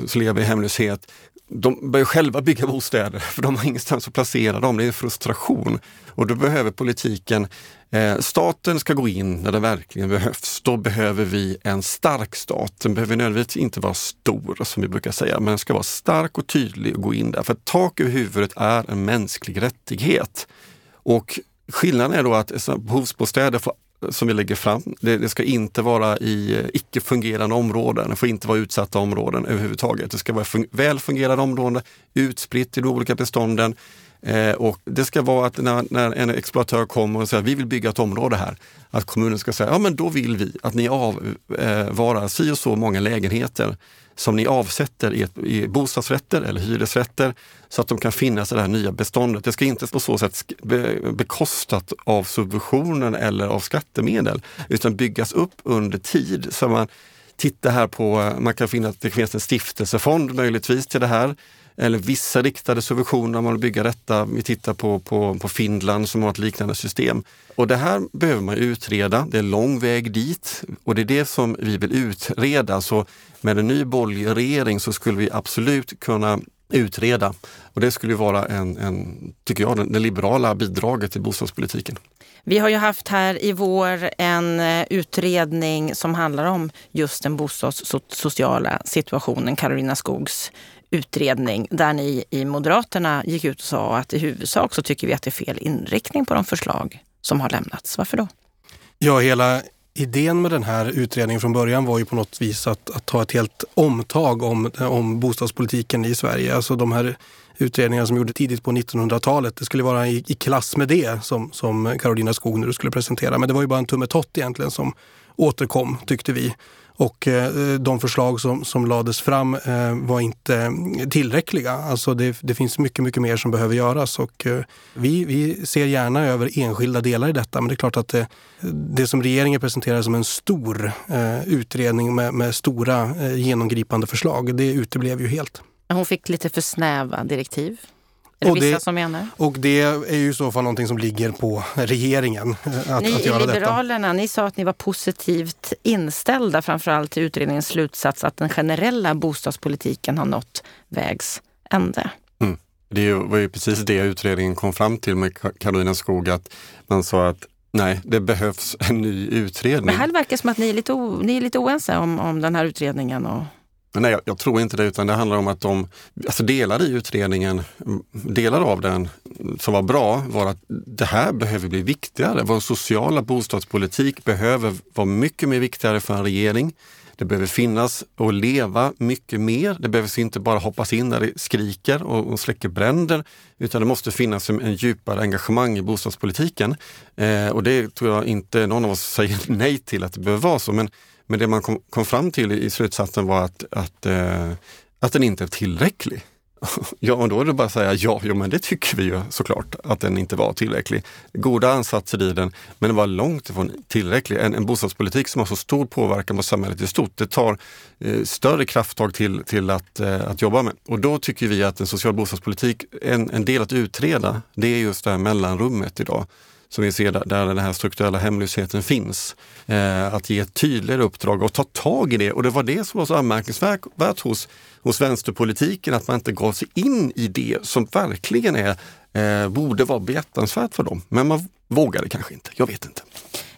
Speaker 3: som lever i hemlöshet de börjar själva bygga bostäder för de har ingenstans att placera dem. Det är en frustration. Och då behöver politiken, eh, staten ska gå in när det verkligen behövs. Då behöver vi en stark stat. Den behöver nödvändigtvis inte vara stor som vi brukar säga, men den ska vara stark och tydlig och gå in där. För tak över huvudet är en mänsklig rättighet. Och skillnaden är då att behovsbostäder får som vi lägger fram. Det, det, ska inte vara i eh, icke-fungerande områden, det får inte vara utsatta områden överhuvudtaget. Det ska vara fun väl fungerande områden, utspritt i de olika bestånden. Eh, och det ska vara att när, när, en exploatör kommer och säger vi vill bygga ett område här, att kommunen ska säga ja men då vill vi att ni avvarar eh, si och så många lägenheter som ni avsätter i, ett, i bostadsrätter eller hyresrätter så att de kan finnas i det här nya beståndet. Det ska inte på så sätt be, bekostat av subventionen eller av skattemedel utan byggas upp under tid. Så man tittar här på, man kan finna att det finns en stiftelsefond möjligtvis till det här eller vissa riktade subventioner om man vill bygga detta. Vi tittar på, på, på Finland som har ett liknande system. Och det här behöver man utreda. Det är lång väg dit och det är det som vi vill utreda. Så med en ny borgerlig regering så skulle vi absolut kunna utreda. Och det skulle vara en, en tycker jag, det liberala bidraget till bostadspolitiken.
Speaker 1: Vi har ju haft här i vår en eh, utredning som handlar om just den bostadssociala situationen, Karolina Skogs utredning där ni i Moderaterna gick ut och sa att i huvudsak så tycker vi att det är fel inriktning på de förslag som har lämnats. Varför då?
Speaker 2: Ja, hela idén med den här utredningen från början var ju på något vis att, att ta ett helt omtag om, om bostadspolitiken i Sverige. Alltså de här utredningarna som gjordes tidigt på 1900-talet, det skulle vara i, i klass med det som, som Karolina Skog nu skulle presentera. Men det var ju bara en tummetott egentligen som återkom, tyckte vi. Och eh, de förslag som, som lades fram eh, var inte tillräckliga. Alltså det, det, finns mycket, mycket mer som behöver göras och eh, vi, vi ser gärna över enskilda delar i detta. Men det är klart att det, det som regeringen presenterar som en stor utredning med, med stora genomgripande förslag, det uteblev ju helt.
Speaker 1: Hon fick lite för snäva direktiv. Är det, och vissa som menar.
Speaker 2: Och det är ju i så fall någonting som ligger på regeringen.
Speaker 1: Eh, att, ni att göra i Liberalerna, detta. ni sa att ni var positivt inställda framförallt till utredningens slutsats att den generella bostadspolitiken har nått vägs ände.
Speaker 3: Mm. Det var ju precis det utredningen kom fram till med Karolina Skog, att man sa att Nej, det behövs en ny utredning.
Speaker 1: Men här verkar det som att ni är lite, o, ni är lite oense om, om den här utredningen. Och...
Speaker 3: Nej, jag, jag, tror inte det, utan det handlar om att de, alltså delar i utredningen, delar av den som var bra var att det här behöver bli viktigare. Vår sociala bostadspolitik behöver vara mycket mer viktigare för en regering. Det behöver finnas och leva mycket mer. Det behövs inte bara hoppas in när det skriker och, och släcker bränder, utan det måste finnas en, en djupare engagemang i bostadspolitiken. Eh, och det tror jag inte någon av oss säger nej till att det behöver vara så. Men, men det man kom, kom fram till i, slutsatsen var att, att, eh, att den inte är tillräcklig. Ja, och då är det bara att säga ja, jo, men det tycker vi ju såklart att den inte var tillräcklig. Goda ansatser i den, men den var långt ifrån tillräcklig. En, en bostadspolitik som har så stor påverkan på samhället i stort, det tar eh, större krafttag till, till att, eh, att jobba med. Och då tycker vi att en social bostadspolitik, en, en del att utreda, det är just det här mellanrummet idag som vi ser där, den här strukturella hemlösheten finns. Eh, att ge ett tydligare uppdrag och ta tag i det. Och det var det som var så anmärkningsvärt hos, hos vänsterpolitiken, att man inte gav sig in i det som verkligen är, eh, borde vara behjärtansvärt för dem. Men man vågade kanske inte, jag vet inte.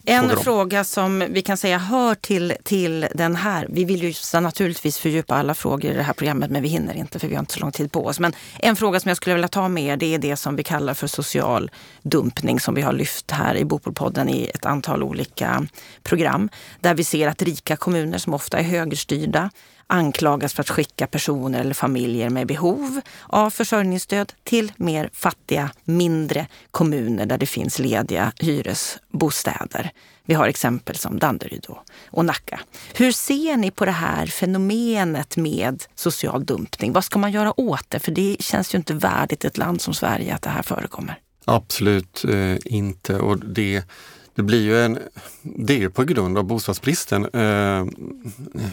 Speaker 1: En fråga, fråga som vi kan säga hör till, till den här. Vi vill ju naturligtvis fördjupa alla frågor i det här programmet men vi hinner inte för vi har inte så lång tid på oss. Men en fråga som jag skulle vilja ta med er det är det som vi kallar för social dumpning som vi har lyft här i Bopolpodden i ett antal olika program. Där vi ser att rika kommuner som ofta är högerstyrda anklagas för att skicka personer eller familjer med behov av försörjningsstöd till mer fattiga, mindre kommuner där det finns lediga hyresbostäder. Vi har exempel som Danderyd och Nacka. Hur ser ni på det här fenomenet med social dumpning? Vad ska man göra åt det? För det känns ju inte värdigt ett land som Sverige att det här förekommer.
Speaker 3: Absolut eh, inte. Och det det blir ju en, det är ju på grund av bostadsbristen. Eh,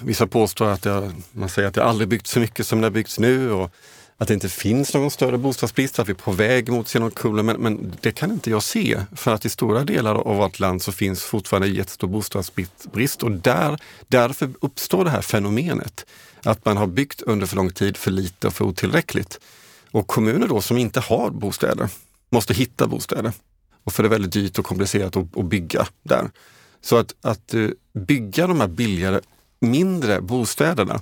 Speaker 3: vissa påstår att jag, man säger att det aldrig byggts så mycket som det har byggts nu och att det inte finns någon större bostadsbrist, att vi är på väg mot Sienokullen. Men, men det kan inte jag se för att i stora delar av vårt land så finns fortfarande jättestor bostadsbrist och där, därför uppstår det här fenomenet att man har byggt under för lång tid för lite och för otillräckligt. Och kommuner då som inte har bostäder måste hitta bostäder. Och för det är väldigt dyrt och komplicerat att, att bygga där. Så att, att eh, bygga de här billigare, mindre bostäderna.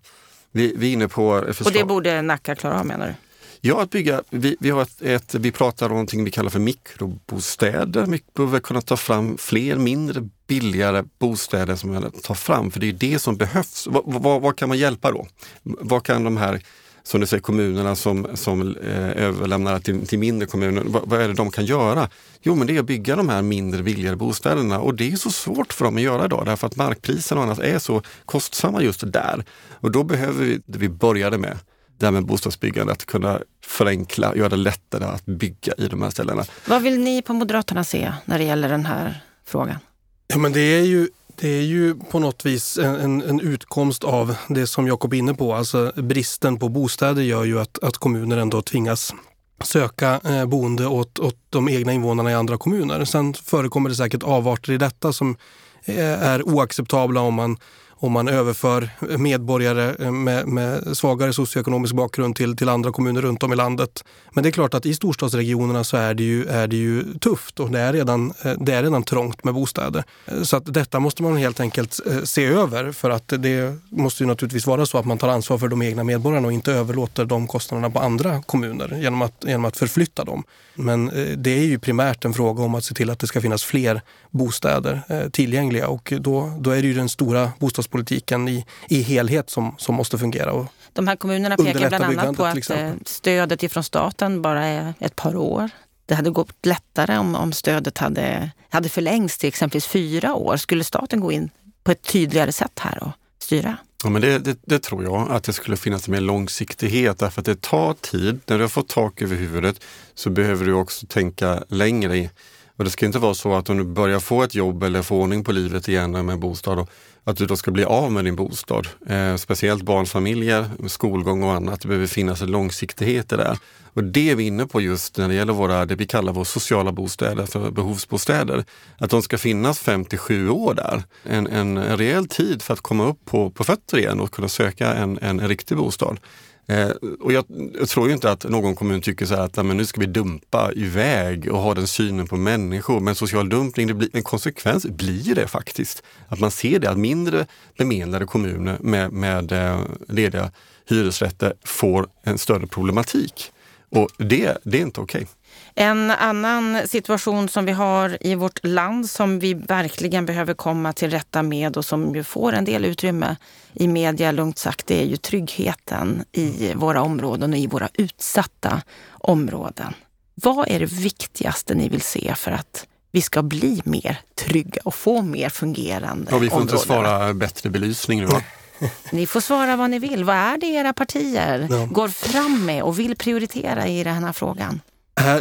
Speaker 3: Vi, vi är inne på...
Speaker 1: Förslag. Och det borde Nacka klara av menar du?
Speaker 3: Ja, att bygga. Vi, vi, har ett, ett, vi pratar om någonting vi kallar för mikrobostäder. Vi behöver kunna ta fram fler mindre billigare bostäder som vi tar fram, för det är det som behövs. Vad, vad, vad kan man hjälpa då? Vad kan de här som du säger, kommunerna som, som eh, överlämnar till, till mindre kommuner. Vad, vad, är det de kan göra? Jo, men det är att bygga de här mindre, billigare bostäderna och det är så svårt för dem att göra idag därför att markpriserna och annat är så kostsamma just där. Och då behöver vi, det vi började med, det här med bostadsbyggande, att kunna förenkla, göra det lättare att bygga i de här ställena.
Speaker 1: Vad vill ni på Moderaterna se när det gäller den här frågan?
Speaker 2: Ja, men det är ju det är ju på något vis en, en utkomst av det som Jakob är inne på. Alltså bristen på bostäder gör ju att, att kommuner ändå tvingas söka eh, boende åt, åt de egna invånarna i andra kommuner. Sen förekommer det säkert avarter i detta som eh, är oacceptabla om man om man överför medborgare med, med, svagare socioekonomisk bakgrund till, till andra kommuner runt om i landet. Men det är klart att i storstadsregionerna så är det ju, är det ju tufft och det är, redan, eh, det är redan trångt med bostäder. Eh, så att detta måste man helt enkelt eh, se över för att det måste ju naturligtvis vara så att man tar ansvar för de egna medborgarna och inte överlåter de kostnaderna på andra kommuner genom att, genom att förflytta dem. Men eh, det är ju primärt en fråga om att se till att det ska finnas fler bostäder eh, tillgängliga och då, då är det ju den stora bostadspolitiken i, i helhet som, som måste fungera. Och
Speaker 1: De här kommunerna pekar bland annat på att eh, stödet ifrån staten bara är ett par år. Det hade gått lättare om, om stödet hade, hade förlängts till exempelvis fyra år. Skulle staten gå in på ett tydligare sätt här och styra?
Speaker 3: Ja, men det, det, det, tror jag, att det skulle finnas mer långsiktighet därför att det tar tid. När du har fått tak över huvudet så behöver du också tänka längre Och det ska inte vara så att om du börjar få ett jobb eller få ordning på livet igen med bostad, att du då ska bli av med din bostad. Eh, speciellt barnfamiljer, skolgång och annat. Det behöver finnas en långsiktighet i det. Och det är vi inne på just när det gäller våra, det vi kallar våra sociala bostäder, för behovsbostäder. Att de ska finnas 57 år där. En, en, en rejäl tid för att komma upp på, på fötter igen och kunna söka en, en, en riktig bostad. Eh, och jag, jag, tror ju inte att någon kommun tycker så att men nu ska vi dumpa iväg och ha den synen på människor. Men social dumpning, det blir, en konsekvens blir det faktiskt. Att man ser det, att mindre bemedlade kommuner med, med eh, lediga hyresrätter får en större problematik. Och det, det är inte okej. Okay.
Speaker 1: En annan situation som vi har i vårt land som vi verkligen behöver komma till rätta med och som ju får en del utrymme i media, lugnt sagt, det är ju tryggheten i våra områden och i våra utsatta områden. Vad är det viktigaste ni vill se för att vi ska bli mer trygga och få mer fungerande
Speaker 3: ja, Vi får
Speaker 1: områden.
Speaker 3: inte svara bättre belysning nu
Speaker 1: Ni får svara vad ni vill. Vad är det era partier ja. går fram med och vill prioritera i den här frågan?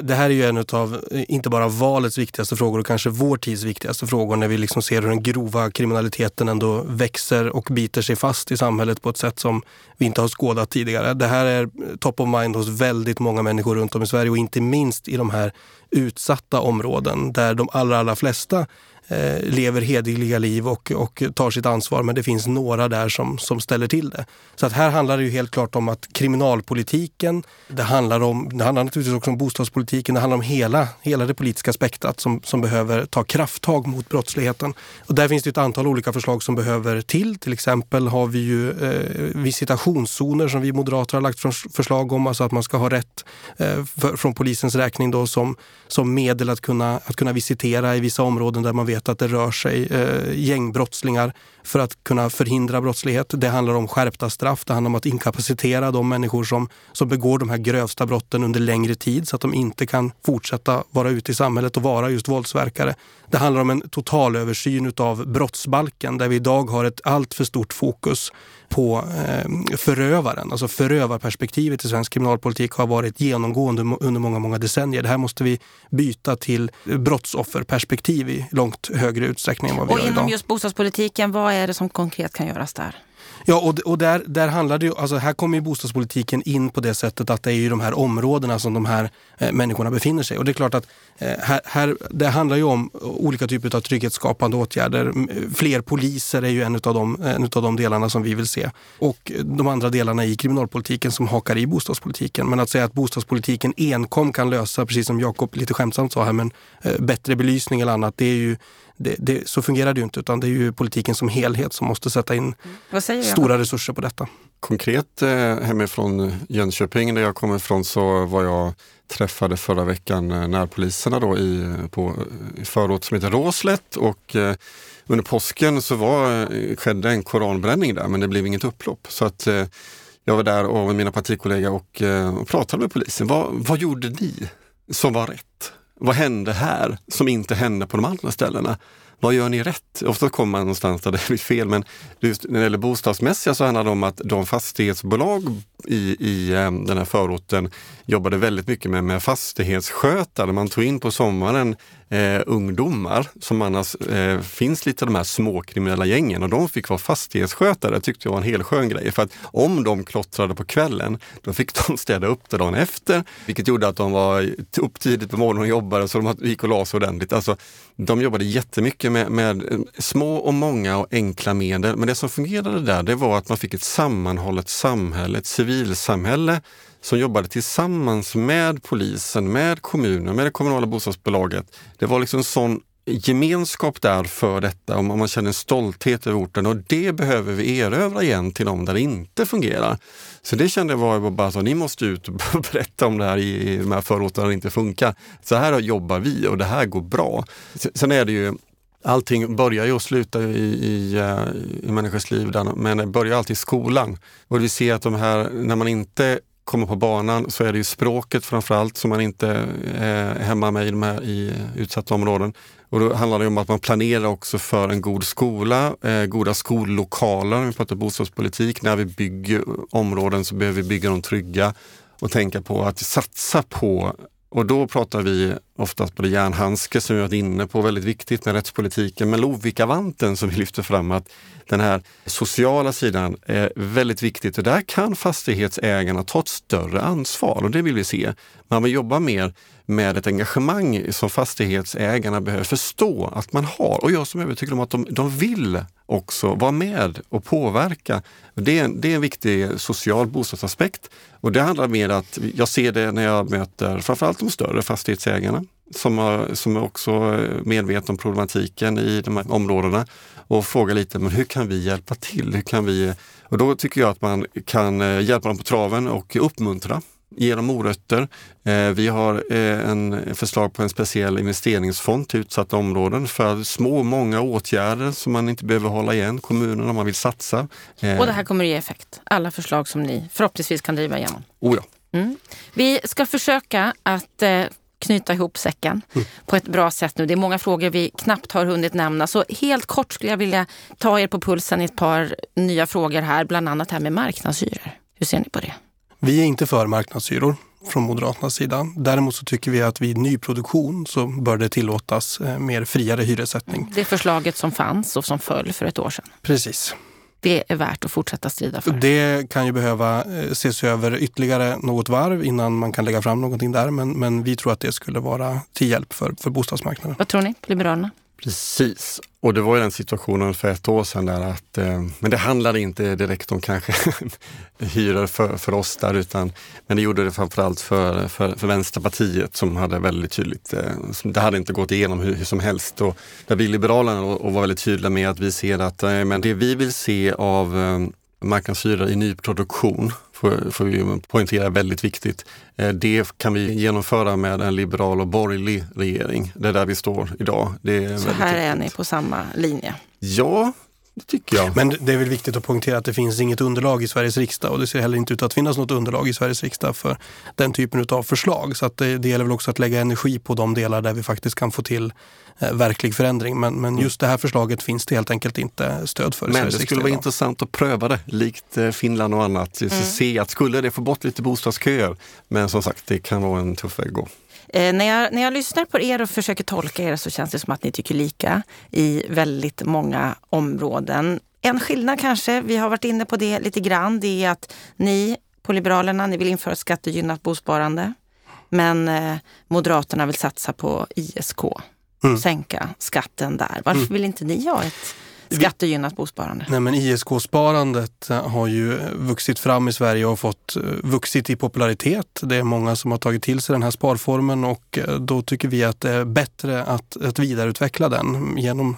Speaker 2: Det här är ju en av, inte bara valets viktigaste frågor och kanske vår tids viktigaste frågor när vi liksom ser hur den grova kriminaliteten ändå växer och biter sig fast i samhället på ett sätt som vi inte har skådat tidigare. Det här är top of mind hos väldigt många människor runt om i Sverige och inte minst i de här utsatta områden där de allra, allra flesta Eh, lever hederliga liv och, och tar sitt ansvar. Men det finns några där som, som ställer till det. Så att här handlar det ju helt klart om att kriminalpolitiken, det handlar, om, det handlar naturligtvis också om bostadspolitiken, det handlar om hela, hela det politiska spektrat som, som behöver ta krafttag mot brottsligheten. Och där finns det ett antal olika förslag som behöver till. Till exempel har vi ju eh, visitationszoner som vi moderater har lagt förslag om, alltså att man ska ha rätt eh, för, från polisens räkning då som, som medel att kunna, att kunna visitera i vissa områden där man vet vet att det rör sig eh, gängbrottslingar för att kunna förhindra brottslighet. Det handlar om skärpta straff, det handlar om att inkapacitera de människor som, som begår de här grövsta brotten under längre tid så att de inte kan fortsätta vara ute i samhället och vara just våldsverkare. Det handlar om en totalöversyn av brottsbalken där vi idag har ett alltför stort fokus på eh, förövaren. Alltså förövarperspektivet i svensk kriminalpolitik har varit genomgående under många, många decennier. Det här måste vi byta till brottsofferperspektiv i långt högre utsträckning än vad vi
Speaker 1: och
Speaker 2: gör
Speaker 1: idag.
Speaker 2: Och inom
Speaker 1: just bostadspolitiken, vad är det som konkret kan göras där?
Speaker 2: Ja, och, och där, där handlar det ju, alltså här kommer ju bostadspolitiken in på det sättet att det är ju de här områdena som de här eh, människorna befinner sig. Och det är klart att eh, här, här, det handlar ju om eh, olika typer av trygghetsskapande åtgärder. Eh, fler poliser är ju en av de, eh, en av de delarna som vi vill se. Och de andra delarna i kriminalpolitiken som hakar i bostadspolitiken. Men att säga att bostadspolitiken enkom kan lösa, precis som Jakob lite skämtsamt sa här, men eh, bättre belysning eller annat, det är ju det, det, så fungerar det ju inte utan det är ju politiken som helhet som måste sätta in stora resurser på detta.
Speaker 3: Konkret eh, hemifrån Jönköping där jag kommer ifrån så var jag träffade förra veckan eh, närpoliserna då i, på, i förort som heter Råslätt och eh, under påsken så var, eh, skedde en koranbränning där men det blev inget upplopp. Så att eh, jag var där och med mina partikollegor och, eh, och pratade med polisen. Vad, vad gjorde ni som var rätt? Vad hände här som inte hände på de andra ställena? Vad gör ni rätt? Ofta kommer man någonstans där det blir fel men just när det gäller bostadsmässiga så handlar det om att de fastighetsbolag i, i eh, den här förorten jobbade väldigt mycket med, med fastighetsskötare. Man tog in på sommaren eh, ungdomar som annars eh, finns lite de här småkriminella gängen och de fick vara fastighetsskötare. Det tyckte jag var en helt skön grej. För att om de klottrade på kvällen, då fick de städa upp det dagen efter. Vilket gjorde att de var upp tidigt på morgonen och jobbade så de gick och la sig ordentligt. Alltså, de jobbade jättemycket med, med eh, små och många och enkla medel. Men det som fungerade där, det var att man fick ett sammanhållet samhälle, ett civilsamhälle som jobbade tillsammans med polisen, med kommunen, med det kommunala bostadsbolaget. Det var liksom en sån gemenskap där för detta och man känner en stolthet över orten och det behöver vi erövra igen till de där det inte fungerar. Så det kände jag var bara så, ni måste ut och berätta om det här i, de här förorterna där det inte funkar. Så här jobbar vi och det här går bra. Sen är det ju Allting börjar ju och slutar i, i, eh, i människors liv, men det börjar alltid i skolan. Och vi ser att de här, när man inte kommer på banan så är det ju språket framförallt som man inte eh, är hemma med i, de här, i utsatta områden. Och då handlar det om att man planerar också för en god skola, eh, goda skollokaler, vi pratar bostadspolitik. När vi bygger områden så behöver vi bygga dem trygga och tänka på att satsa på och då pratar vi oftast både järnhandske som vi varit inne på, väldigt viktigt med rättspolitiken, men Lovikkavanten som vi lyfter fram, att den här sociala sidan är väldigt viktigt och där kan fastighetsägarna ta ett större ansvar och det vill vi se. Man vill jobba mer med ett engagemang som fastighetsägarna behöver förstå att man har och jag som är övertygad om att de, de vill också vara med och påverka. Det är, det är en viktig social bostadsaspekt och det handlar mer att jag ser det när jag möter framförallt de större fastighetsägarna som, har, som är också medvetna om problematiken i de här områdena och frågar lite, men hur kan vi hjälpa till? Hur kan vi? Och då tycker jag att man kan eh, hjälpa dem på traven och uppmuntra ge dem morötter. Eh, vi har eh, en förslag på en speciell investeringsfond till utsatta områden för små, många åtgärder som man inte behöver hålla igen kommunerna om man vill satsa.
Speaker 1: Eh, Och det här kommer att ge effekt? Alla förslag som ni förhoppningsvis kan driva igenom?
Speaker 3: Oh ja.
Speaker 1: Mm. Vi ska försöka att knyta ihop säcken mm. på ett bra sätt nu. Det är många frågor vi knappt har hunnit nämna. Så helt kort skulle jag vilja ta er på pulsen i ett par nya frågor här, bland annat här med marknadshyror. Hur ser ni på det?
Speaker 2: Vi är inte för marknadshyror från Moderaternas sida. Däremot så tycker vi att vid nyproduktion så bör det tillåtas eh, mer friare hyressättning.
Speaker 1: Det förslaget som fanns och som föll för ett år sedan.
Speaker 2: Precis.
Speaker 1: Det är värt att fortsätta strida för.
Speaker 2: Det kan ju behöva eh, ses över ytterligare något varv innan man kan lägga fram någonting där. Men, men vi tror att det skulle vara till hjälp för, för bostadsmarknaden.
Speaker 1: Vad tror ni, Liberalerna?
Speaker 3: Precis, och det var ju den situationen för ett år sedan där att, eh, men det handlade inte direkt om kanske hyror för, för oss där utan, men det gjorde det framförallt för, för, för Vänsterpartiet som hade väldigt tydligt, eh, det hade inte gått igenom hur, hur som helst. Och där vi Liberalerna och, och var väldigt tydliga med att vi ser att, eh, men det vi vill se av eh, marknadshyror i nyproduktion får, får vi poängtera väldigt viktigt. Eh, det kan vi genomföra med en liberal och borgerlig regering. Det är där vi står idag. Det
Speaker 1: är Så här är ni på samma linje?
Speaker 3: Ja, det tycker jag.
Speaker 2: Men det är väl viktigt att poängtera att det finns inget underlag i Sveriges riksdag och det ser heller inte ut att finnas något underlag i Sveriges riksdag för den typen av förslag. Så att det, det gäller väl också att lägga energi på de delar där vi faktiskt kan få till eh, verklig förändring. Men, men just det här förslaget finns det helt enkelt inte stöd för.
Speaker 3: Men det skulle vara intressant att pröva det, likt eh, Finland och annat. Mm. Se att skulle det få bort lite bostadsköer. Men som sagt, det kan vara en tuff väg att gå.
Speaker 1: Eh, när, jag, när jag lyssnar på er och försöker tolka er så känns det som att ni tycker lika i väldigt många områden. En skillnad kanske, vi har varit inne på det lite grann, det är att ni på Liberalerna, ni vill införa skattegynnat bosparande. Men eh, Moderaterna vill satsa på ISK, mm. sänka skatten där. Varför mm. vill inte ni ha ett Skattegynnat bosparande?
Speaker 2: Nej, men ISK-sparandet eh, har ju vuxit fram i Sverige och fått eh, vuxit i popularitet. Det är många som har tagit till sig den här sparformen och eh, då tycker vi att det är bättre att, att vidareutveckla den genom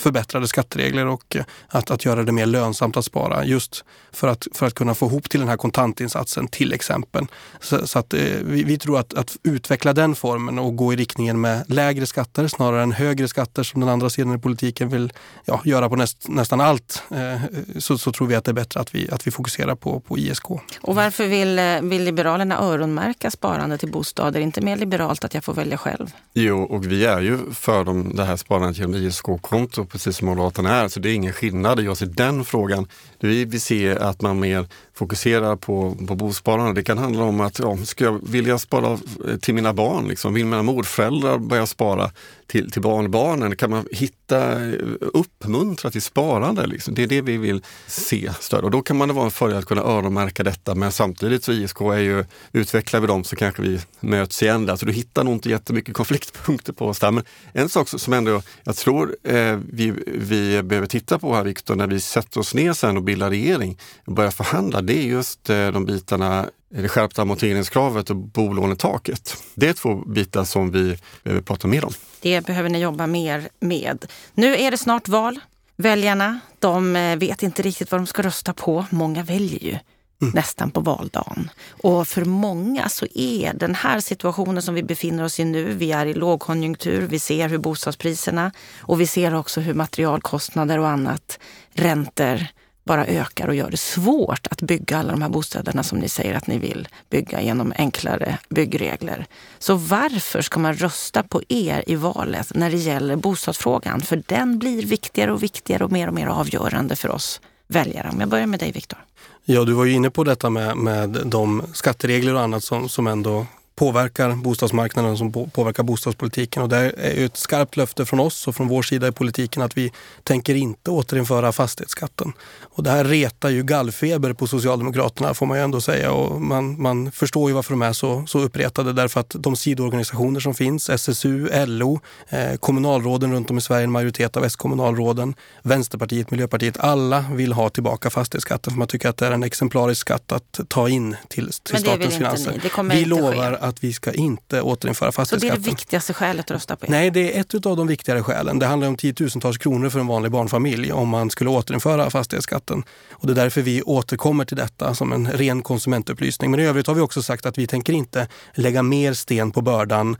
Speaker 2: förbättrade skatteregler och att, att göra det mer lönsamt att spara. Just för att, för att kunna få ihop till den här kontantinsatsen till exempel. Så, så att, vi, vi, tror att, att utveckla den formen och gå i riktningen med lägre skatter snarare än högre skatter som den andra sidan i politiken vill ja, göra på näst, nästan allt eh, så, så, tror vi att det är bättre att vi, att vi fokuserar på, på ISK.
Speaker 1: Och varför vill, eh, vill Liberalerna öronmärka sparande till bostad? Är det inte mer liberalt att jag får välja själv?
Speaker 3: Jo, och vi är ju för dem, det här sparandet genom ISK-konto, precis som Moderaterna är. Så det är ingen skillnad i oss i den frågan. Vi vill se att man mer fokuserar på, på bosparande. Det kan handla om att, ja, ska jag, vill jag spara till mina barn? Liksom? Vill mina morföräldrar börja spara till, till barnbarnen? Kan man hitta, eh, uppmuntra till sparande? Liksom? Det är det vi vill se större. Och då kan man vara en fördel att kunna öronmärka detta. Men samtidigt så ISK är ju, utvecklar vi dem så kanske vi möts igen där. Så du hittar nog inte jättemycket konfliktpunkter på oss där. Men en sak som ändå jag tror eh, vi, vi behöver titta på här Viktor, när vi sätter oss ner sen och bildar regering och börjar förhandla, det är just eh, de bitarna det skärpta amorteringskravet och bolånetaket. Det är två bitar som vi behöver prata mer om.
Speaker 1: Det behöver ni jobba mer med. Nu är det snart val. Väljarna, de eh, vet inte riktigt vad de ska rösta på. Många väljer ju mm. nästan på valdagen. Och för många så är den här situationen som vi befinner oss i nu, vi är i lågkonjunktur, vi ser hur bostadspriserna och vi ser också hur materialkostnader och annat, räntor bara ökar och gör det svårt att bygga alla de här bostäderna som ni säger att ni vill bygga genom enklare byggregler. Så varför ska man rösta på er i valet när det gäller bostadsfrågan? För den blir viktigare och viktigare och mer och mer avgörande för oss väljare. Om jag börjar med dig Viktor.
Speaker 2: Ja, du var ju inne på detta med, med de skatteregler och annat som, som ändå påverkar bostadsmarknaden och som påverkar bostadspolitiken. Och det är ett skarpt löfte från oss och från vår sida i politiken att vi tänker inte återinföra fastighetsskatten. Och det här retar ju gallfeber på Socialdemokraterna får man ju ändå säga och man, man förstår ju varför de är så, så uppretade därför att de sidoorganisationer som finns, SSU, LO, eh, kommunalråden runt om i Sverige, en majoritet av S-kommunalråden, Vänsterpartiet, Miljöpartiet, alla vill ha tillbaka fastighetsskatten för man tycker att det är en exemplarisk skatt att ta in till, till statens finanser. Vi lovar att vi ska inte återinföra fastighetsskatten.
Speaker 4: Så det är det viktigaste skälet att rösta på er?
Speaker 2: Nej, det är ett av de viktigare skälen. Det handlar om tiotusentals kronor för en vanlig barnfamilj om man skulle återinföra fastighetsskatten. Och det är därför vi återkommer till detta som en ren konsumentupplysning. Men i övrigt har vi också sagt att vi tänker inte lägga mer sten på bördan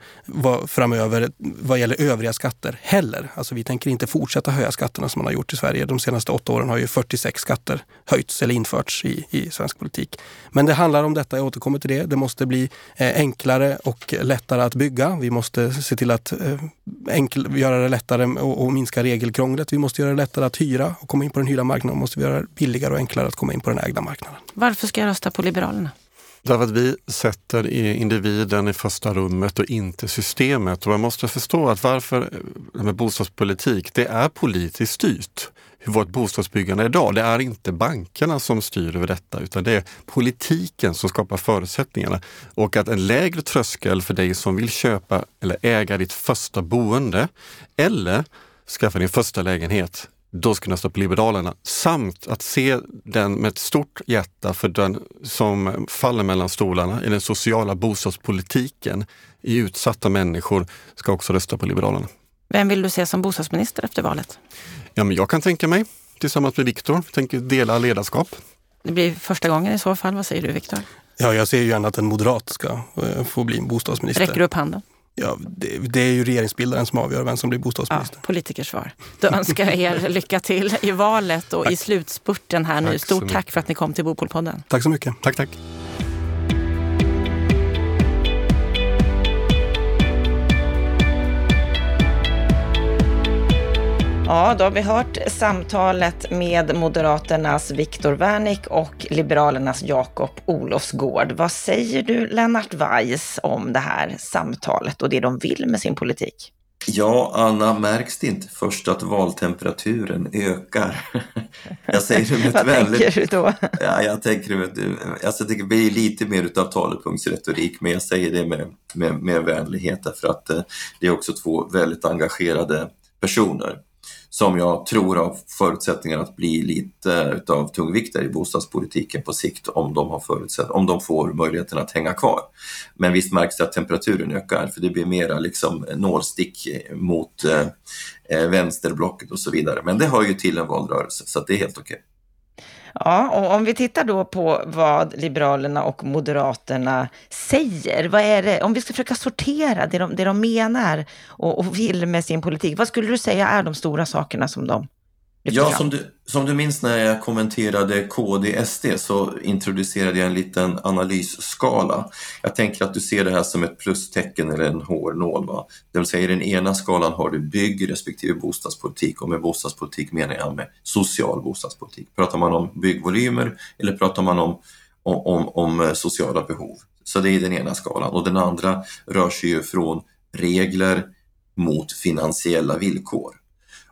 Speaker 2: framöver vad gäller övriga skatter heller. Alltså vi tänker inte fortsätta höja skatterna som man har gjort i Sverige. De senaste åtta åren har ju 46 skatter höjts eller införts i, i svensk politik. Men det handlar om detta, jag återkommer till det. Det måste bli eh, enklare och lättare att bygga. Vi måste se till att eh, enkel, göra det lättare och, och, minska regelkrånglet. Vi måste göra det lättare att hyra och komma in på den hyrda marknaden. Vi måste göra det billigare och enklare att komma in på den ägda marknaden.
Speaker 4: Varför ska jag rösta på Liberalerna?
Speaker 3: Därför att vi sätter individen i första rummet och inte systemet. Och man måste förstå att varför med bostadspolitik, det är politiskt styrt hur vårt bostadsbyggande är idag. Det är inte bankerna som styr över detta utan det är politiken som skapar förutsättningarna. Och att en lägre tröskel för dig som vill köpa eller äga ditt första boende eller skaffa din första lägenhet då ska du rösta på Liberalerna. Samt att se den med ett stort hjärta för den som faller mellan stolarna i den sociala bostadspolitiken i utsatta människor ska också rösta på Liberalerna.
Speaker 4: Vem vill du se som bostadsminister efter valet?
Speaker 3: Ja, men jag kan tänka mig tillsammans med Viktor, tänker dela ledarskap.
Speaker 4: Det blir första gången i så fall. Vad säger du Viktor?
Speaker 2: Ja, jag ser ju gärna att en moderat ska uh, få bli bostadsminister.
Speaker 4: Räcker du upp handen?
Speaker 2: Ja, det, det, är ju regeringsbildaren som avgör vem som blir bostadsminister.
Speaker 4: Ja, politikersvar. Då önskar jag er lycka till i valet och tack. i slutspurten här nu. Stort tack för att ni kom till Bopolpodden.
Speaker 2: Tack så mycket.
Speaker 3: Tack, tack.
Speaker 1: Ja, då har vi hört samtalet med Moderaternas Viktor Wernick och Liberalernas Jakob Olofsgård. Vad säger du, Lennart Weiss, om det här samtalet och det de vill med sin politik?
Speaker 5: Ja, Anna, märks det inte först att valtemperaturen ökar? Jag säger det med ett
Speaker 1: Vad
Speaker 5: väldigt...
Speaker 1: tänker du då?
Speaker 5: Ja, jag tänker alltså det blir lite mer utav talepunktsretorik, men jag säger det med, med, med vänlighet därför att eh, det är också två väldigt engagerade personer som jag tror har förutsättningar att bli lite utav tungviktare i bostadspolitiken på sikt om de, har förutsätt om de får möjligheten att hänga kvar. Men visst märks det att temperaturen ökar för det blir mera liksom nålstick mot eh, eh vänsterblocket och så vidare. Men det hör ju till en valrörelse så det är helt okej.
Speaker 1: Ja, och om vi tittar då på vad Liberalerna och Moderaterna säger, vad är det, om vi ska försöka sortera det de, det de menar och, och vill med sin politik, vad skulle du säga är de stora sakerna som de
Speaker 5: Ja, som du, som du minns när jag kommenterade KD-SD så introducerade jag en liten analysskala. Jag tänker att du ser det här som ett plustecken eller en hårnål. Va? Det vill säga i den ena skalan har du bygg respektive bostadspolitik och med bostadspolitik menar jag med social bostadspolitik. Pratar man om byggvolymer eller pratar man om, om, om, om sociala behov? Så det är den ena skalan och den andra rör sig ju från regler mot finansiella villkor.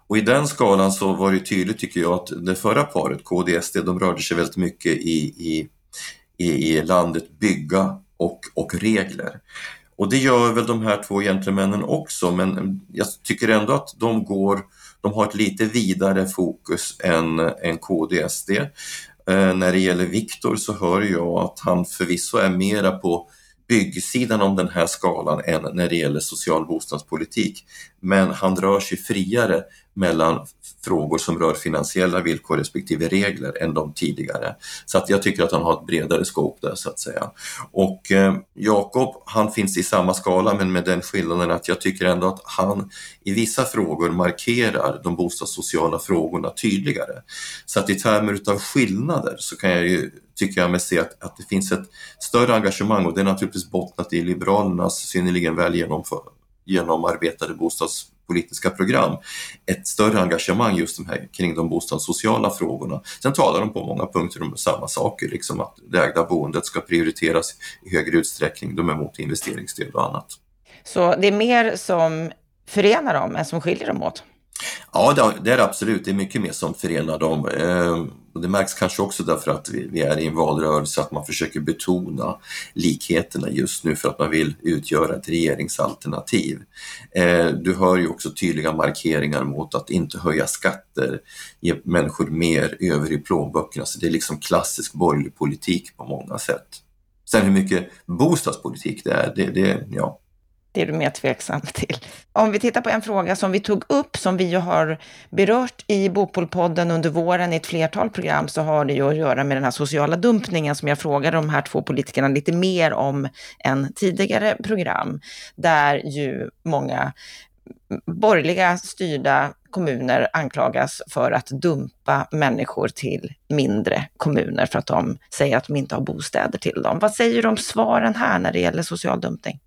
Speaker 5: Och i den skalan så var det tydligt tycker jag att det förra paret, KDSD, de rörde sig väldigt mycket i, i, i, landet bygga och, och regler. Och det gör väl de här två gentlemännen också, men jag tycker ändå att de går, de har ett lite vidare fokus än, än KDSD. Eh, när det gäller Viktor så hör jag att han förvisso är mera på byggsidan om den här skalan än när det gäller social bostadspolitik. Men han rör sig friare mellan frågor som rör finansiella villkor respektive regler än de tidigare. Så att jag tycker att han har ett bredare scope där så att säga. Och eh, Jakob, han finns i samma skala men med den skillnaden att jag tycker ändå att han i vissa frågor markerar de bostadssociala frågorna tydligare. Så att i termer utav skillnader så kan jag ju, tycker jag mig se att, att det finns ett större engagemang och det är naturligtvis bottnat i Liberalernas synnerligen väl genomförda genomarbetade bostadspolitiska program ett större engagemang just de här, kring de bostadssociala frågorna. Sen talar de på många punkter om samma saker, liksom att det ägda boendet ska prioriteras i högre utsträckning, de är emot investeringsstöd och annat.
Speaker 1: Så det är mer som förenar dem än som skiljer dem åt?
Speaker 5: Ja, det är absolut. Det är mycket mer som förenar dem. Ehm, det märks kanske också därför att vi är i en valrörelse att man försöker betona likheterna just nu för att man vill utgöra ett regeringsalternativ. Ehm, du hör ju också tydliga markeringar mot att inte höja skatter, ge människor mer över i plånböckerna. Så det är liksom klassisk borgerlig politik på många sätt. Sen hur mycket bostadspolitik det är, det, det ja,
Speaker 1: det är du mer tveksam till. Om vi tittar på en fråga som vi tog upp, som vi har berört i Bopolpodden under våren i ett flertal program, så har det ju att göra med den här sociala dumpningen som jag frågade de här två politikerna lite mer om än tidigare program, där ju många borgerliga styrda kommuner anklagas för att dumpa människor till mindre kommuner för att de säger att de inte har bostäder till dem. Vad säger du om svaren här när det gäller social dumpning?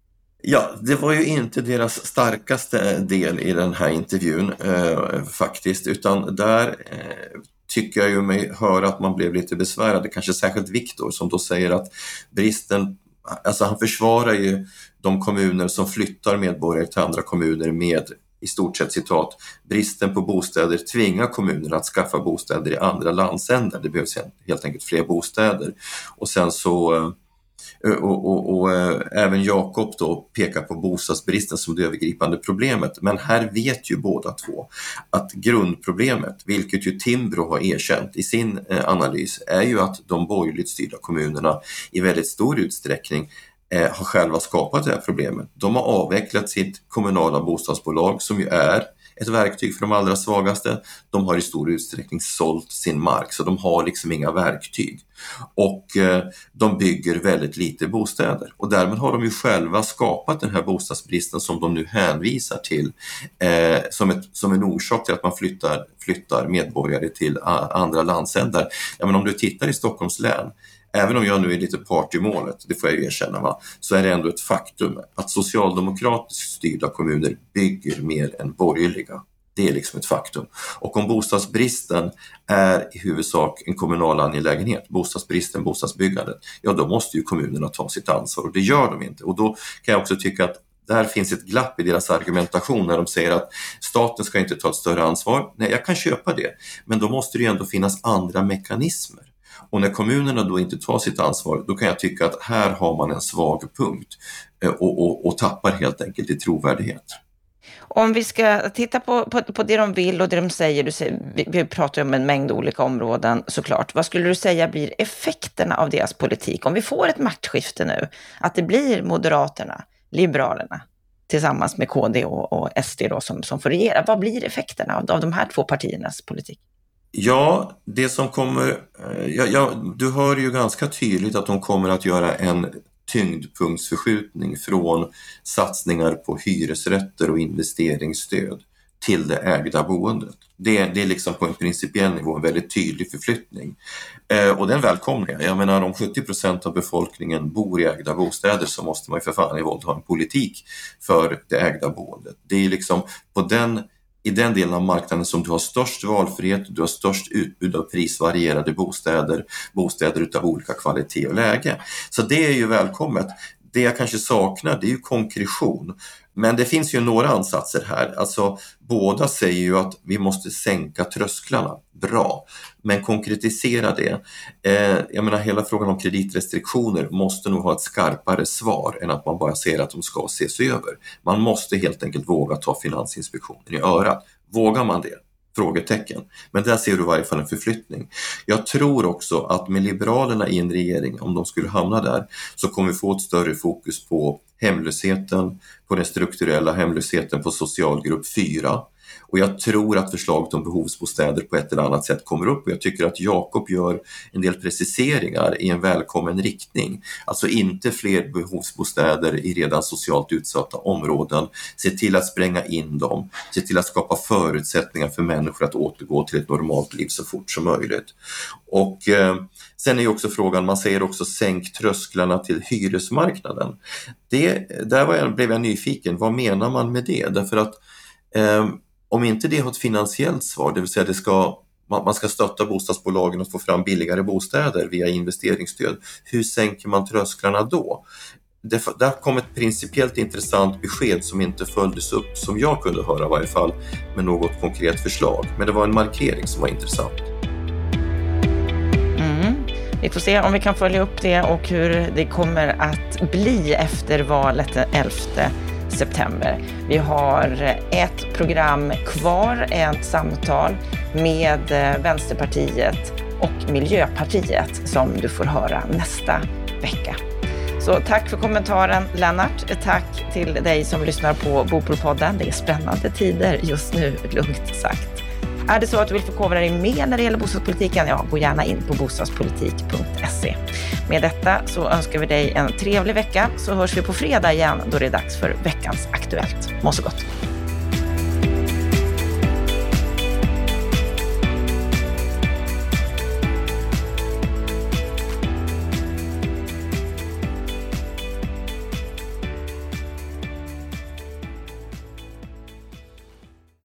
Speaker 5: Ja, det var ju inte deras starkaste del i den här intervjun eh, faktiskt, utan där eh, tycker jag ju mig höra att man blev lite besvärad, kanske särskilt Viktor som då säger att bristen, alltså han försvarar ju de kommuner som flyttar medborgare till andra kommuner med i stort sett citat, bristen på bostäder tvingar kommunerna att skaffa bostäder i andra landsändar. Det behövs helt enkelt fler bostäder. Och sen så eh, Eh, och, och, och eh, även Jakob då pekar på bostadsbristen som det övergripande problemet. Men här vet ju båda två att grundproblemet, vilket ju Timbro har erkänt i sin eh, analys, är ju att de borgerligt styrda kommunerna i väldigt stor utsträckning har själva skapat det här problemet. De har avvecklat sitt kommunala bostadsbolag som ju är ett verktyg för de allra svagaste. De har i stor utsträckning sålt sin mark så de har liksom inga verktyg. Och eh, de bygger väldigt lite bostäder och därmed har de ju själva skapat den här bostadsbristen som de nu hänvisar till eh, som, ett, som en orsak till att man flyttar, flyttar medborgare till eh, andra landsändar. Ja, men om du tittar i Stockholms län även om jag nu är lite part i målet, det får jag ju erkänna, va, så är det ändå ett faktum att socialdemokratiskt styrda kommuner bygger mer än borgerliga. Det är liksom ett faktum. Och om bostadsbristen är i huvudsak en kommunal angelägenhet, bostadsbristen, bostadsbyggandet, ja då måste ju kommunerna ta sitt ansvar och det gör de inte. Och då kan jag också tycka att där finns ett glapp i deras argumentation när de säger att staten ska inte ta ett större ansvar. Nej, jag kan köpa det, men då måste det ju ändå finnas andra mekanismer. Och när kommunerna då inte tar sitt ansvar, då kan jag tycka att här har man en svag punkt eh, och, och, och tappar helt enkelt i trovärdighet.
Speaker 1: Om vi ska titta på, på, på, det de vill och det de säger, du säger vi, vi pratar om en mängd olika områden såklart. Vad skulle du säga blir effekterna av deras politik? Om vi får ett maktskifte nu, att det blir Moderaterna, Liberalerna, tillsammans med KD och, och SD då, som, som får regera. Vad blir effekterna av, av de här två partiernas politik?
Speaker 5: Ja, det som kommer... Eh, ja, ja, du hör ju ganska tydligt att de kommer att göra en tyngdpunktsförskjutning från satsningar på hyresrätter och investeringsstöd till det ägda boendet. Det, det är liksom på en principiell nivå en väldigt tydlig förflyttning. Eh, och den välkomnar jag. Jag menar om 70 procent av befolkningen bor i ägda bostäder så måste man ju för fan i våld ha en politik för det ägda boendet. Det är liksom på den i den delen av marknaden som du har störst valfrihet, du har störst utbud av prisvarierade bostäder, bostäder utav olika kvalitet och läge. Så det är ju välkommet. Det jag kanske saknar det är ju konkretion. Men det finns ju några ansatser här. Alltså, båda säger ju att vi måste sänka trösklarna. Bra, men konkretisera det. Eh, jag menar hela frågan om kreditrestriktioner måste nog ha ett skarpare svar än att man bara säger att de ska ses över. Man måste helt enkelt våga ta Finansinspektionen i örat. Vågar man det? Frågetecken. Men där ser du i varje fall en förflyttning. Jag tror också att med Liberalerna i en regering, om de skulle hamna där, så kommer vi få ett större fokus på hemlösheten, på den strukturella hemlösheten på socialgrupp 4 och jag tror att förslaget om behovsbostäder på ett eller annat sätt kommer upp och jag tycker att Jakob gör en del preciseringar i en välkommen riktning. Alltså inte fler behovsbostäder i redan socialt utsatta områden. Se till att spränga in dem, se till att skapa förutsättningar för människor att återgå till ett normalt liv så fort som möjligt. Och eh, sen är ju också frågan, man säger också sänk trösklarna till hyresmarknaden. Det, där var jag, blev jag nyfiken, vad menar man med det? Därför att Eh, om inte det har ett finansiellt svar, det vill säga det ska, man ska stötta bostadsbolagen att få fram billigare bostäder via investeringsstöd, hur sänker man trösklarna då? Det, där kom ett principiellt intressant besked som inte följdes upp, som jag kunde höra i varje fall, med något konkret förslag. Men det var en markering som var intressant.
Speaker 1: Mm. Vi får se om vi kan följa upp det och hur det kommer att bli efter valet den 11 september. Vi har ett program kvar, ett samtal med eh, Vänsterpartiet och Miljöpartiet som du får höra nästa vecka. Så tack för kommentaren Lennart. Tack till dig som lyssnar på Bopolpodden. Det är spännande tider just nu, lugnt sagt. Är det så att du vill förkovra dig mer när det gäller bostadspolitiken? Ja, gå gärna in på bostadspolitik.se. Med detta så önskar vi dig en trevlig vecka så hörs vi på fredag igen då det är dags för veckans Aktuellt. Må så gott!